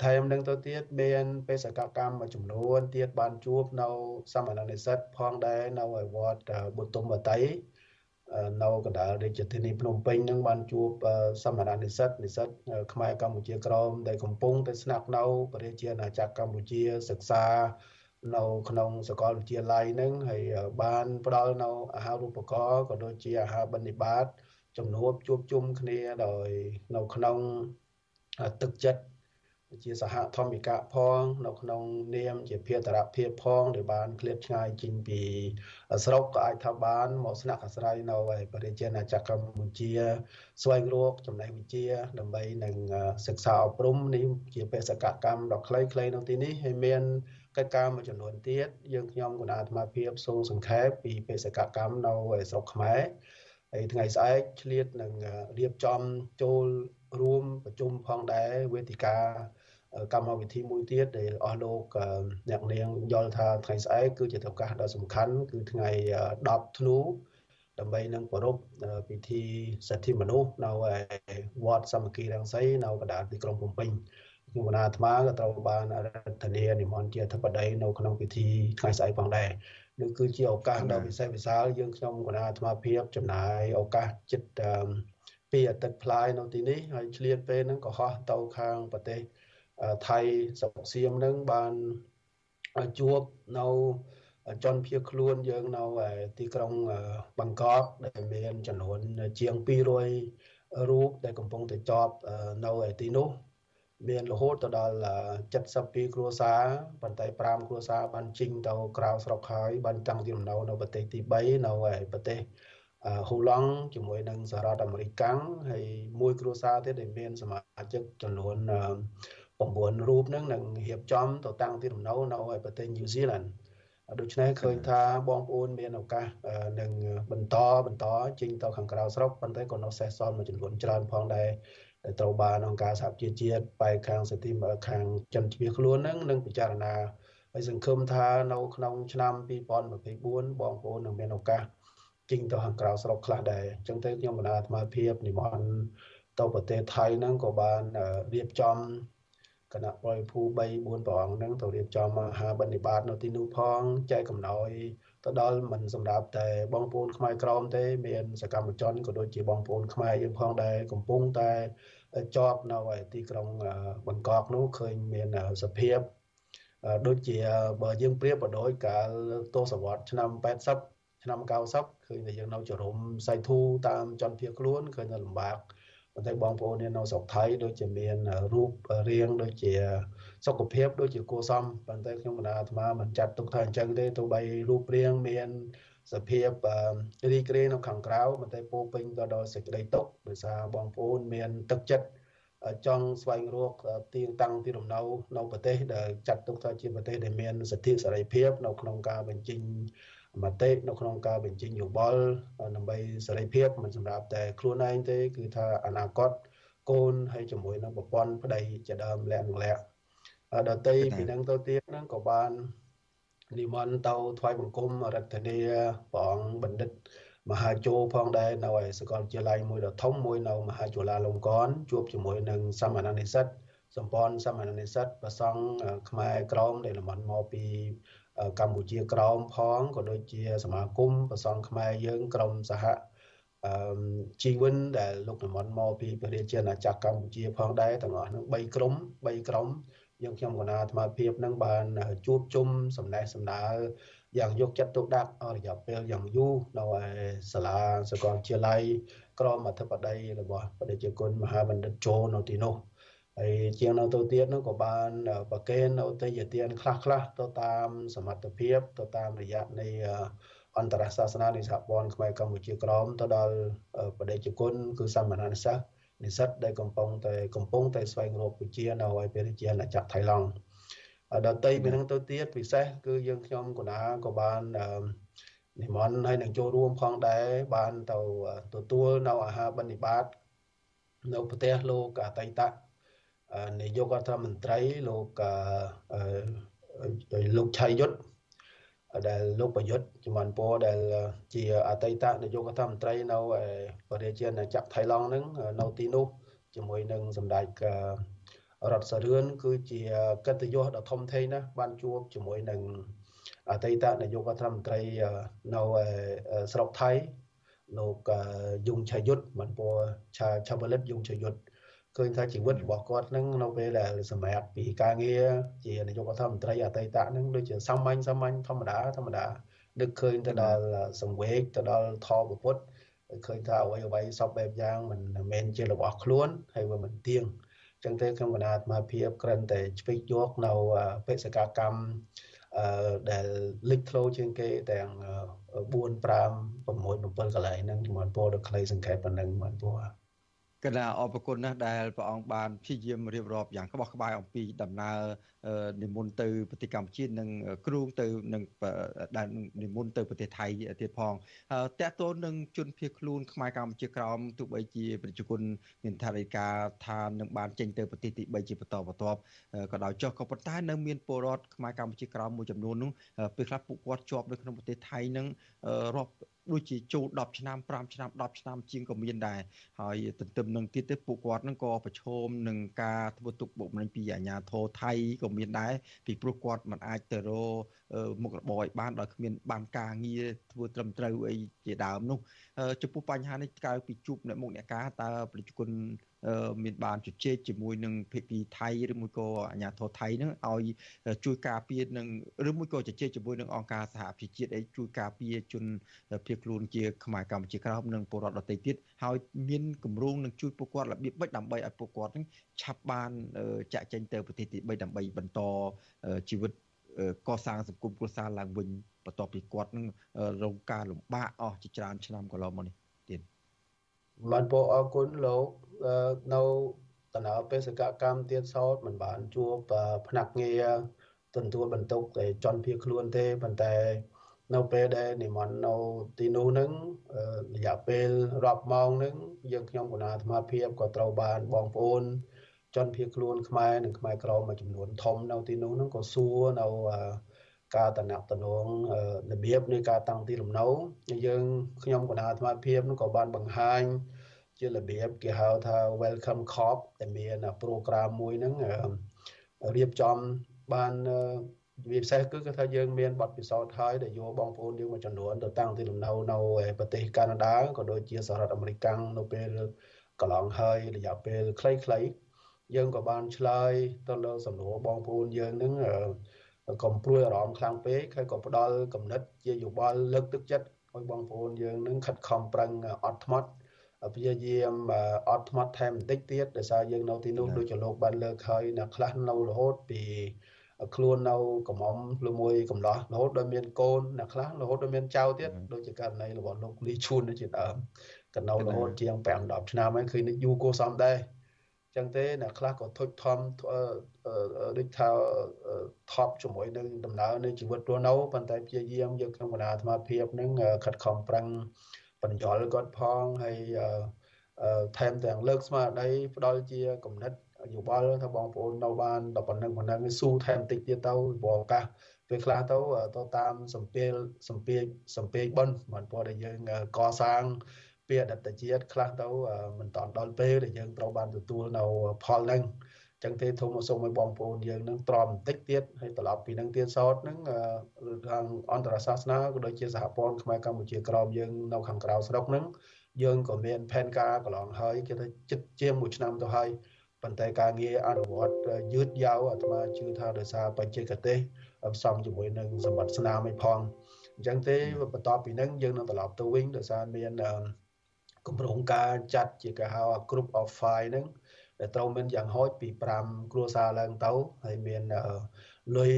ថែមនឹងទៅទៀតមានបេសកកម្មមួយចំនួនទៀតបានជួបនៅសាមណនិស្សិតផងដែរនៅឯវត្តបុទុមវតីនៅកណ្ដាលរាជធានីភ្នំពេញនឹងបានជួបសមណនិស្សិតនិស្សិតខ្មែរកម្ពុជាក្រមដែលកំពុងតែស្នាក់នៅប្រជាអាណាចក្រកម្ពុជាសិក្សានៅក្នុងសាកលវិទ្យាល័យនឹងហើយបានផ្ដល់នៅអាហារូបករណ៍ក៏ដូចជាអាហារបនិបាត ជំនួបជួបជុំគ្នាដោយនៅក្នុងទឹកចិត្តជាសហធម្មិកៈផងនៅក្នុងនាមជាភាតរភាពផងដែលបានឃ្លាតឆ្ងាយចេញពីស្រុកក៏អាចថាបានមកស្នាក់អាស្រ័យនៅឯប្រជាណាចក្រកម្ពុជា ស្វែងរកចំណេះវិជ្ជា ដើម្បីនឹងសិក្សាអប់រំនេះជាបេសកកម្មដ៏ខ្លីៗនៅទីនេះហើយមានកិច្ចការមួយចំនួនទៀតយើងខ្ញុំគណៈអាត្មាភាពសូមសង្ខេបពីបេសកកម្មនៅស្រុកខ្មែរ ហើយថ្ងៃស្អែកឆ្លៀតនឹងរៀបចំចូលរួមប្រជុំផងដែរវេទិកាកម្មវិធីមួយទៀតដែលអស់លោកអ្នកនាងយល់ថាថ្ងៃស្អែកគឺជាឱកាសដ៏សំខាន់គឺថ្ងៃ10ធ្នូដើម្បីនឹងប្រពពិធីសិទ្ធិមនុស្សនៅវត្តសាមគ្គីរាំងសីនៅកណ្ដាលទីក្រុងភ្នំពេញខ្ញុំគណៈអាត្មាក៏ត្រូវបានរដ្ឋានានិមន្តជាអធិបតីនៅក្នុងពិធីថ្ងៃស្អែកផងដែរ នេះគឺជាឱកាសដ៏ពិសេសវិសាលយើងខ្ញុំគណៈអាត្មាភាពចំណាយឱកាសចិត្តពីអតិថិផ្លាយនៅទីនេះហើយឆ្លៀតពេលហ្នឹងក៏ហោះទៅខាងប្រទេសថៃស្រុកសៀមនឹងបានជួបនៅជនភៀសខ្លួនយើងនៅទីក្រុងបង្កកដែលមានចំនួនជាង200រូបដែលកំពុងតែជាប់នៅទីនោះ មានរហូតទៅដល់72គ្រួសារប៉ុន្តែ5គ្រួសារបានជិញទៅក្រៅស្រុកហើយបានតាំងទីលំនៅនៅប្រទេសទី3នៅប្រទេសហ៊ូឡង់ជាមួយនឹងសហរដ្ឋអាមេរិកកាំងហើយមួយគ្រួសារទៀតដែលមានសមាជិកចំនួន9រូបហ្នឹងនឹងរៀបចំទៅតាំងទីលំនៅនៅប្រទេសញូហ្សេឡង់ដូច្នេះឃើញថាបងប្អូនមានឱកាសនឹងបន្តបន្តចេញទៅខាងក្រៅស្រុកប៉ុន្តែក៏នៅសេសសល់មួយចំនួនច្រើនផងដែរ ដែលត្រូវបានអង្គការសហប្រជាជាតិបែកខាងសិទ្ធិខាងចិនជ្រៀសខ្លួននឹងនឹងពិចារណាហើយសង្ឃឹមថានៅក្នុងឆ្នាំ2024បងប្អូននឹងមានឱកាសចេញទៅខាងក្រៅស្រុកខ្លះដែរអញ្ចឹងទៅខ្ញុំបណ្ដាអាត្មាភាពនិមន្តទៅប្រទេសថៃហ្នឹងក៏បានរៀបចំគណៈបរិភូ3 4ព្រះអង្គហ្នឹងទៅរៀបចំមហាបនិបាតនៅទីនោះផងចែកកំណោយ ទៅដល់មិនសម្រាប់តែបងប្អូនខ្មែរក្រមទេមានសកម្មជនក៏ដូចជាបងប្អូនខ្មែរយើងផងដែរកំពុងតែជាប់នៅទីក្រុងបង្កកនោះឃើញមានសភាពដូចជាបើយើងប្រៀបបដូចកាលទសវត្សរ៍ឆ្នាំ80ឆ្នាំ90ឃើញតែយើងនៅចរុំសៃធូតាមចន្ទភាខ្លួនឃើញតែលំបាកប៉ុន្តែបងប្អូននៅស្រុកថៃដូចជាមានរូបរាងដូចជា សុខភាពដូចជាគួរសមប៉ុន្តែខ្ញុំកណាអាត្មាមិនចាត់ទុកថាអញ្ចឹងទេទោះបីរូបរាងមានសភាពរីករាយនៅខាងក្រៅប៉ុន្តែពោពេញទៅដោយសេចក្តីទុក្ខដោយសារបងប្អូនមានទឹកចិត្តចង់ស្វែងរកទីតាំងទីលំនៅនៅប្រទេសដែលចាត់ទុកថាជាប្រទេសដែលមានសិទ្ធិសេរីភាពនៅក្នុងការបញ្ចេញមតិនៅក្នុងការបញ្ចេញយោបល់ដើម្បីសេរីភាពមិនសម្រាប់តែខ្លួនឯងទេគឺថាអនាគតកូនហើយជាមួយនឹងប្រព័ន្ធប្តីជាដើមលាក់នឹងលាក់ ដតីពីនឹងទៅទៀតហ្នឹងក៏បាននិមន្តទៅថ្វាយបង្គំរដ្ឋាភិបាលព្រះអង្គបណ្ឌិត មហាជោផងដែរនៅឯសាកលវិទ្យាល័យមួយដ៏ធំមួយនៅមហាจุฬាលង្កនណ៍ជួបជាមួយនឹងសាមណនិស្សិតសម្ព័ន្ធសាមណនិស្សិតប្រសង់ខ្មែរក្រមដែលលំអមកពីកម្ពុជាក្រមផងក៏ដូចជាសមាគមប្រសង់ខ្មែរយើងក្រមសហអឺជីវិនដែលលោកនិមន្តមកពីព្រះរាជាណាចក្រកម្ពុជាផងដែរទាំងអស់នឹង3ក្រុម3ក្រុម យើងខ្ញុំគណៈអាត្មាភាពនឹងបានជួបជុំសំណេះសំណាលយ៉ាងយកចិត្តទុកដាក់អរយៈពេលយ៉ាងយូរនៅឯសាលាសកលវិទ្យាល័យក្រមអធិបតីរបស់បដិជគុណមហាបណ្ឌិតជោនៅទីនោះហើយជាងនៅទៅទៀតនោះក៏បានប្រកេននៅទេយទានខ្លះខ្លះទៅតាមសមត្ថភាពទៅតាមរយៈនៃអន្តរសាសនានៃសហព័ន្ធខ្មែរកម្ពុជាក្រមទៅដល់បដិជគុណគឺសាមណនិស្សិត និស្សិតដែលកំពុងតែកំពុងតែស្វែងរកវិជ្ជានៅឯព្រះរាជាណាចក្រថៃឡង់ដតីពីនឹងទៅទៀតពិសេសគឺយើងខ្ញុំកណាក៏បាននិមន្តហើយនឹងចូលរួមផងដែរបានទៅទទួលនៅអាហារបនិបាតនៅប្រទេសលោកអតីតនាយករដ្ឋមន្ត្រីលោកលោកឆៃយុទ្ធ ដែលលោកប្រយុទ្ធជំនាន់ពរដែលជាអតីតនាយករដ្ឋមន្ត្រីនៅប្រទេសជាណាចក្រថៃឡង់ហ្នឹងនៅទីនោះជាមួយនឹងសម្ដេចរដ្ឋសរឿនគឺជាកិត្តិយសដ៏ធំធេងណាស់បានជួបជាមួយនឹងអតីតនាយករដ្ឋមន្ត្រីនៅស្រុកថៃលោកយុងឆាយុទ្ធមិនពោឆាឆាបលិតយុងឆាយុទ្ធ ឃើញថាជីវិតរបស់គាត់នឹងនៅពេលដែលសម្រាប់ពីការងារជានាយករដ្ឋមន្ត្រីអតីតនឹងដូចជាសាមញ្ញសាមញ្ញធម្មតាធម្មតានឹកឃើញទៅដល់សង្វេកទៅដល់ថោពុទ្ធឃើញថាអ្វីអ្វីសពបែបយ៉ាងមិនមែនជារបស់ខ្លួនហើយវាមិនទៀងចឹងទេខ្ញុំគណៈអាត្មាភាពក្រិនតែឆ្វេងយកនៅបេសកកម្មអឺដែលលេចធ្លោជាងគេទាំង4 5 6 7កន្លែងហ្នឹងជំនួនពោដល់ខ្លីសង្ខេបប៉ុណ្ណឹងមិនពោ កណាអរគុណណាស់ដែលព្រះអង្គបានព្យាយាមរៀបរាប់យ៉ាងក្បោះក្បាយអំពីដំណើរនិមន្តទៅប្រទេសកម្ពុជានិងគ្រូទៅនឹងដែលនិមន្តទៅប្រទេសថៃទៀតផងតកតូននឹងជនភៀសខ្លួនខ្មែរកម្ពុជាក្រោមទោះបីជាប្រជាជនមានថារិកាថានឹងបានចេញទៅប្រទេសទី3ជាបន្តបន្ទាប់ក៏ដោយចុះក៏ប៉ុន្តែនៅមានពលរដ្ឋខ្មែរកម្ពុជាក្រោមមួយចំនួននោះពេលខ្លះពួកគាត់ជាប់នៅក្នុងប្រទេសថៃនឹងរាប់ដូចជាចូល10ឆ្នាំ5ឆ្នាំ10ឆ្នាំជាងក៏មានដែរហើយទន្ទឹមនឹងទៀតទៅពួកគាត់នឹងក៏ប្រឈមនឹងការធ្វើទុកបុកម្នេញពីអាជ្ញាធរថៃក៏មានដែរពីព្រោះគាត់មិនអាចទៅរកមុខរបរឲ្យបានដោយគ្មានបានការងារធ្វើត្រឹមត្រូវអីជាដើមនោះចំពោះបញ្ហានេះក្រៅពីជួបអ្នកមុខអ្នកការតើប្រជាជន មានបានជជែកជាមួយនឹងភាគីថៃឬមួយក៏អាជ្ញាធរថៃនឹងឲ្យជួយការពារនឹងឬមួយក៏ជជែកជាមួយនឹងអង្គការសហប្រជាជាតិឲ្យជួយការពារជនភៀសខ្លួនជាខ្មែរកម្ពុជាក្រោមនិងពលរដ្ឋដទៃទៀតហើយមានគម្រោងនឹងជួយពួកគាត់របៀបម៉េចដើម្បីឲ្យពួកគាត់នឹងឆាប់បានចាក់ចេញទៅប្រទេសទី3ដើម្បីបន្តជីវិតកសាងសង្គមគ្រួសារឡើងវិញបន្ទាប់ពីគាត់នឹងរងការលំបាកអស់ជាច្រើនឆ្នាំកន្លងមកនេះទៀត បានពោអរគុណលោកនៅតំណបេសកកម្មទៀតសោតមិនបានជួបភ្នាក់ងារទទួលបន្ទុកតែជន់ភៀសខ្លួនទេប៉ុន្តែនៅពេលដែលនិមន្តនៅទីនោះនឹងរយៈពេលរាប់ម៉ោងនឹងយើងខ្ញុំគណៈអាត្មាភាពក៏ត្រូវបានបងប្អូនជន់ភៀសខ្លួនខ្មែរនិងខ្មែរក្រមមួយចំនួនធំនៅទីនោះនឹងក៏សួរនៅ ការតំណាក់តំណងរបៀបនៃការតាំងទីលំនៅយើងខ្ញុំគណៈអាត្មាភាពនឹងក៏បានបង្ហាញជារបៀបគេហៅថា welcome cop តែមានប្រូក្រាមមួយហ្នឹងរៀបចំបានវាពិសេសគឺគឺថាយើងមានបទពិសោធន៍ហើយដែលយកបងប្អូនយើងមួយចំនួនទៅតាំងទីលំនៅនៅប្រទេសកាណាដាក៏ដូចជាសហរដ្ឋអាមេរិកនៅពេលកន្លងហើយរយៈពេលខ្លីៗយើងក៏បានឆ្លើយទៅលើសំណួរបងប្អូនយើងនឹង កុំព្រួយអារម្មណ៍ខ្លាំងពេកហើយក៏ផ្ដល់កំណត់ជាយោបល់លើកទឹកចិត្តឲ្យបងប្អូនយើងនឹងខិតខំប្រឹងអត់ធ្មត់ព្យាយាមអត់ធ្មត់ថែមបន្តិចទៀតដោយសារយើងនៅទីនោះដូចជាលោកបានលើកហើយអ្នកខ្លះនៅរហូតពីខ្លួននៅកំមុំឬមួយកំឡោះរហូតដល់មានកូនអ្នកខ្លះរហូតដល់មានចៅទៀតដូចជាករណីរបស់លោកលីឈួនជាដើមកណ្ដោរហូតជាង5 10ឆ្នាំហើយឃើញយូរគួសមដែរ ចឹងទេអ្នកខ្លះក៏ធុចធំដូចថាថប់ជាមួយនឹងដំណើរនៃជីវិតរស់នៅប៉ុន្តែព្យាយាមយកក្នុងគណៈអាត្មាភាពនឹងខិតខំប្រឹងបញ្យល់គាត់ផងហើយថែមទាំងលើកស្មារតីផ្ដល់ជាគំនិតយោបល់ថាបងប្អូននៅបានដល់ប៉ុណ្ណឹងប៉ុណ្ណឹងស៊ូថែមតិចទៀតទៅព្រោះឱកាសពេលខ្លះទៅទៅតាមសម្ពាលសម្ពាលសម្ពាលបនមិនព្រោះដែលយើងកសាង ពីអតីតជាតិខ្លះទៅមិនតាន់ដល់ពេលដែលយើងត្រូវបានទទួលនៅផលហ្នឹងចឹងទេធំសូមឲ្យបងប្អូនយើងនឹងទ្រាំបន្តិចទៀតហើយត្រឡប់ពីនឹងទៀតសោតនឹងខាងអន្តរសាសនាក៏ដូចជាសហព័ន្ធខ្មែរកម្ពុជាក្រមយើងនៅខាងក្រៅស្រុកនឹងយើងក៏មានផែនការកន្លងហើយគេថាចិត្តជាង1ឆ្នាំទៅហើយប៉ុន្តែការងារអនុវត្តយឺតយ៉ាវអាត្មាជឿថាដោយសារបច្ចេកទេសផ្សំជាមួយនឹងសម្បត្តិស្នាមឯផងអញ្ចឹងទេបន្ទាប់ពីនឹងយើងនឹងត្រឡប់ទៅវិញដោយសារមាន គម្រោងការចាត់ជាគេហៅ group of 5ហ្នឹងដែលត្រូវមានយ៉ាងហោចពី5គ្រួសារឡើងទៅហើយមានលុយ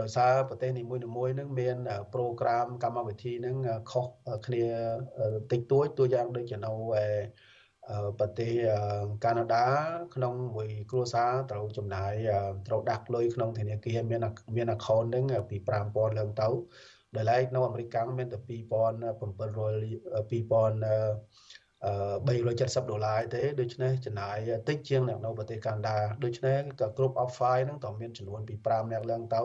ដោយសារប្រទេសនីមួយៗហ្នឹងមានប្រូក្រាមកម្មវិធីហ្នឹងខុសគ្នាតិចតួចតួយ៉ាងដូចជានៅប្រទេសកាណាដាក្នុងមួយគ្រួសារត្រូវចំណាយត្រូវដាក់លុយក្នុងធនាគារមានមាន account ហ្នឹងពី5000ឡើងទៅដែលឡែកនៅអាមេរិកមានតែ2700 2000 370ដុល្លារទេដូច្នេះចំណាយតិចជាងអ្នកនៅប្រទេសកាណាដាដូច្នេះក៏គ្រប់ off file ហ្នឹងតើមានចំនួនពី5អ្នកឡើងទៅ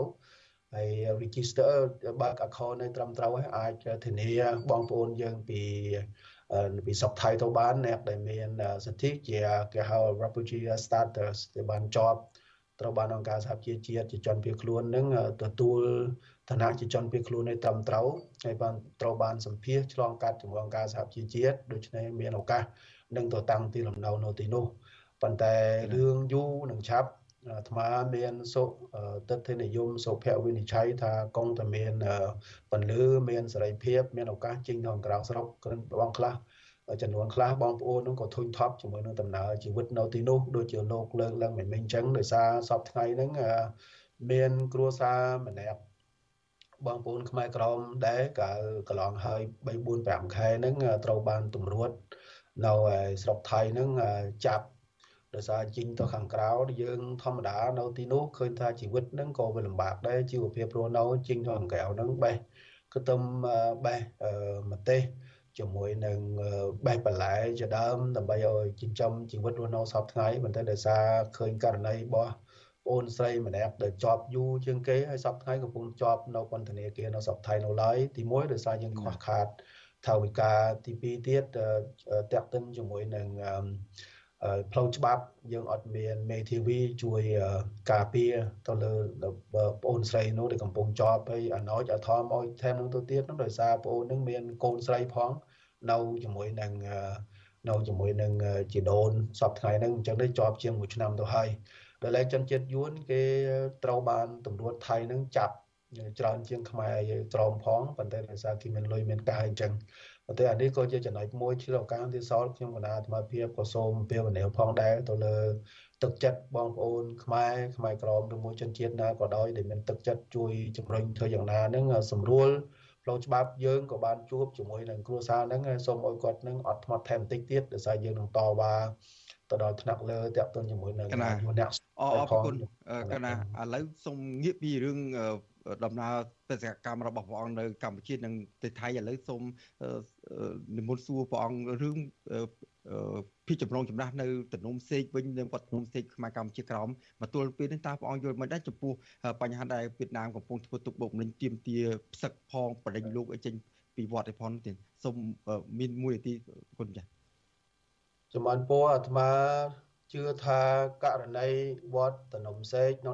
ហើយ register បើក account នៅត្រឹមត្រូវហើយអាចធានាបងប្អូនយើងពីពីសុកថៃទៅបានអ្នកដែលមានសិទ្ធិជាគេហៅ refugee status ដែលបានជាប់ត្រូវបានអង្គការសហប្រជាជាតិជាជនភៀសខ្លួននឹងទទួល ឋានៈជាជនភៀសខ្លួននៅត្រឹមត្រូវហើយបានត្រូវបានសម្ភាសឆ្លងកាត់ជាមួយអង្គការសហប្រជាជាតិដូច្នេះមានឱកាសនឹងទៅតាំងទីលំនៅនៅទីនោះប៉ុន្តែរឿងយូរនឹងឆាប់អាត្មាមានសុទិដ្ឋិនិយមសុភវិនិច្ឆ័យថាកងតែមានពលឺមានសេរីភាព មានឱកាសចេញទៅក្រៅស្រុកគ្រឿងបងខ្លះចំនួនខ្លះបងប្អូននឹងក៏ធុញថប់ជាមួយនឹងដំណើរជីវិតនៅទីនោះដូចជាលោកលើកឡើងមិនមិញអញ្ចឹងដោយសារសពថ្ងៃហ្នឹងមានគ្រួសារម្នាក់ បងប្អូនខ្មែរក្រមដែរកាលកន្លងហើយ3 4 5ខែហ្នឹងត្រូវបានទម្រួតនៅស្រុកថៃហ្នឹងចាប់ដោយសារជីងទៅខាងក្រៅយើងធម្មតានៅទីនោះឃើញថាជីវិតហ្នឹងក៏វាលំបាកដែរជីវភាពរស់នៅជីងទៅខាងក្រៅហ្នឹងបេះគឺទំបេះម្ទេសជាមួយនឹងបេះបន្លែជាដើមដើម្បីឲ្យចិញ្ចឹមជីវិតរស់នៅសពថ្ងៃប៉ុន្តែដោយសារឃើញករណីរបស់ អូនស្រីម្នាក់ដែលជាប់យូរជាងគេហើយសពថ្ងៃកំពុងជាប់នៅពន្ធនាគារនៅសពថៃនៅឡើយទី1ដោយសារយើងខ្វះខាតថវិកាទី2ទៀតតាក់ទិនជាមួយនឹងផ្លូវច្បាប់យើងអត់មានមេធាវីជួយការពារទៅលើបងអូនស្រីនោះដែលកំពុងជាប់ហើយអាណោចអាថមអោយថែមនឹងទៅទៀតនោះដោយសារបងអូននឹងមានកូនស្រីផងនៅជាមួយនឹងនៅជាមួយនឹងជីដូនសពថ្ងៃហ្នឹងអញ្ចឹងទៅជាប់ជាង1ឆ្នាំទៅហើយ ដល់ឡែកជនជាតិយួនគេត្រូវបានតម្រួតថៃហ្នឹងចាប់ច្រើនជាងខ្មែរក្រមផងប៉ុន្តែដោយសារគេមានលុយមានកាយអញ្ចឹងប៉ុន្តែអានេះក៏ជាចំណុចមួយឆ្លងកាងទីសល់ខ្ញុំកណាអាត្មាភាពក៏សូមពាវនាវផងដែរទៅលើទឹកចិត្តបងប្អូនខ្មែរខ្មែរក្រមឬមួយជនជាតិណាក៏ដោយដែលមានទឹកចិត្តជួយជំរុញធ្វើយ៉ាងណាហ្នឹងសម្រួលផ្លូវច្បាប់យើងក៏បានជួបជាមួយនឹងគ្រួសារហ្នឹងសូមឲ្យគាត់នឹងអត់ធ្មត់ថែមបន្តិចទៀតដោយសារយើងនឹងតវ៉ា ទៅដល់ថ្នាក់លើតាក់ទងជាមួយនឹងអ្នកអរអរគុណកណាឥឡូវសូមងាកពីរឿងដំណើរបេសកកម្មរបស់ព្រះអង្គនៅកម្ពុជានិងប្រទេសថៃឥឡូវសូមនិមន្តសួរព្រះអង្គរឿងពីចម្លងចំណាស់នៅតំណុំសេកវិញនៅវត្តតំណុំសេកខ្មែរកម្ពុជាក្រោមមកទល់ពេលនេះតើព្រះអង្គយល់មិនដែរចំពោះបញ្ហាដែលវៀតណាមកំពុងធ្វើទុកបុកម្នេញទាមទារផ្សឹកផងបដិញលោកឲ្យចេញពីវត្តឯផងទៀតសូមមានមួយនាទីគុណចា៎ ចំបានពោអាត្មាជឿថាករណីវត្តតំណុំសេកក្នុង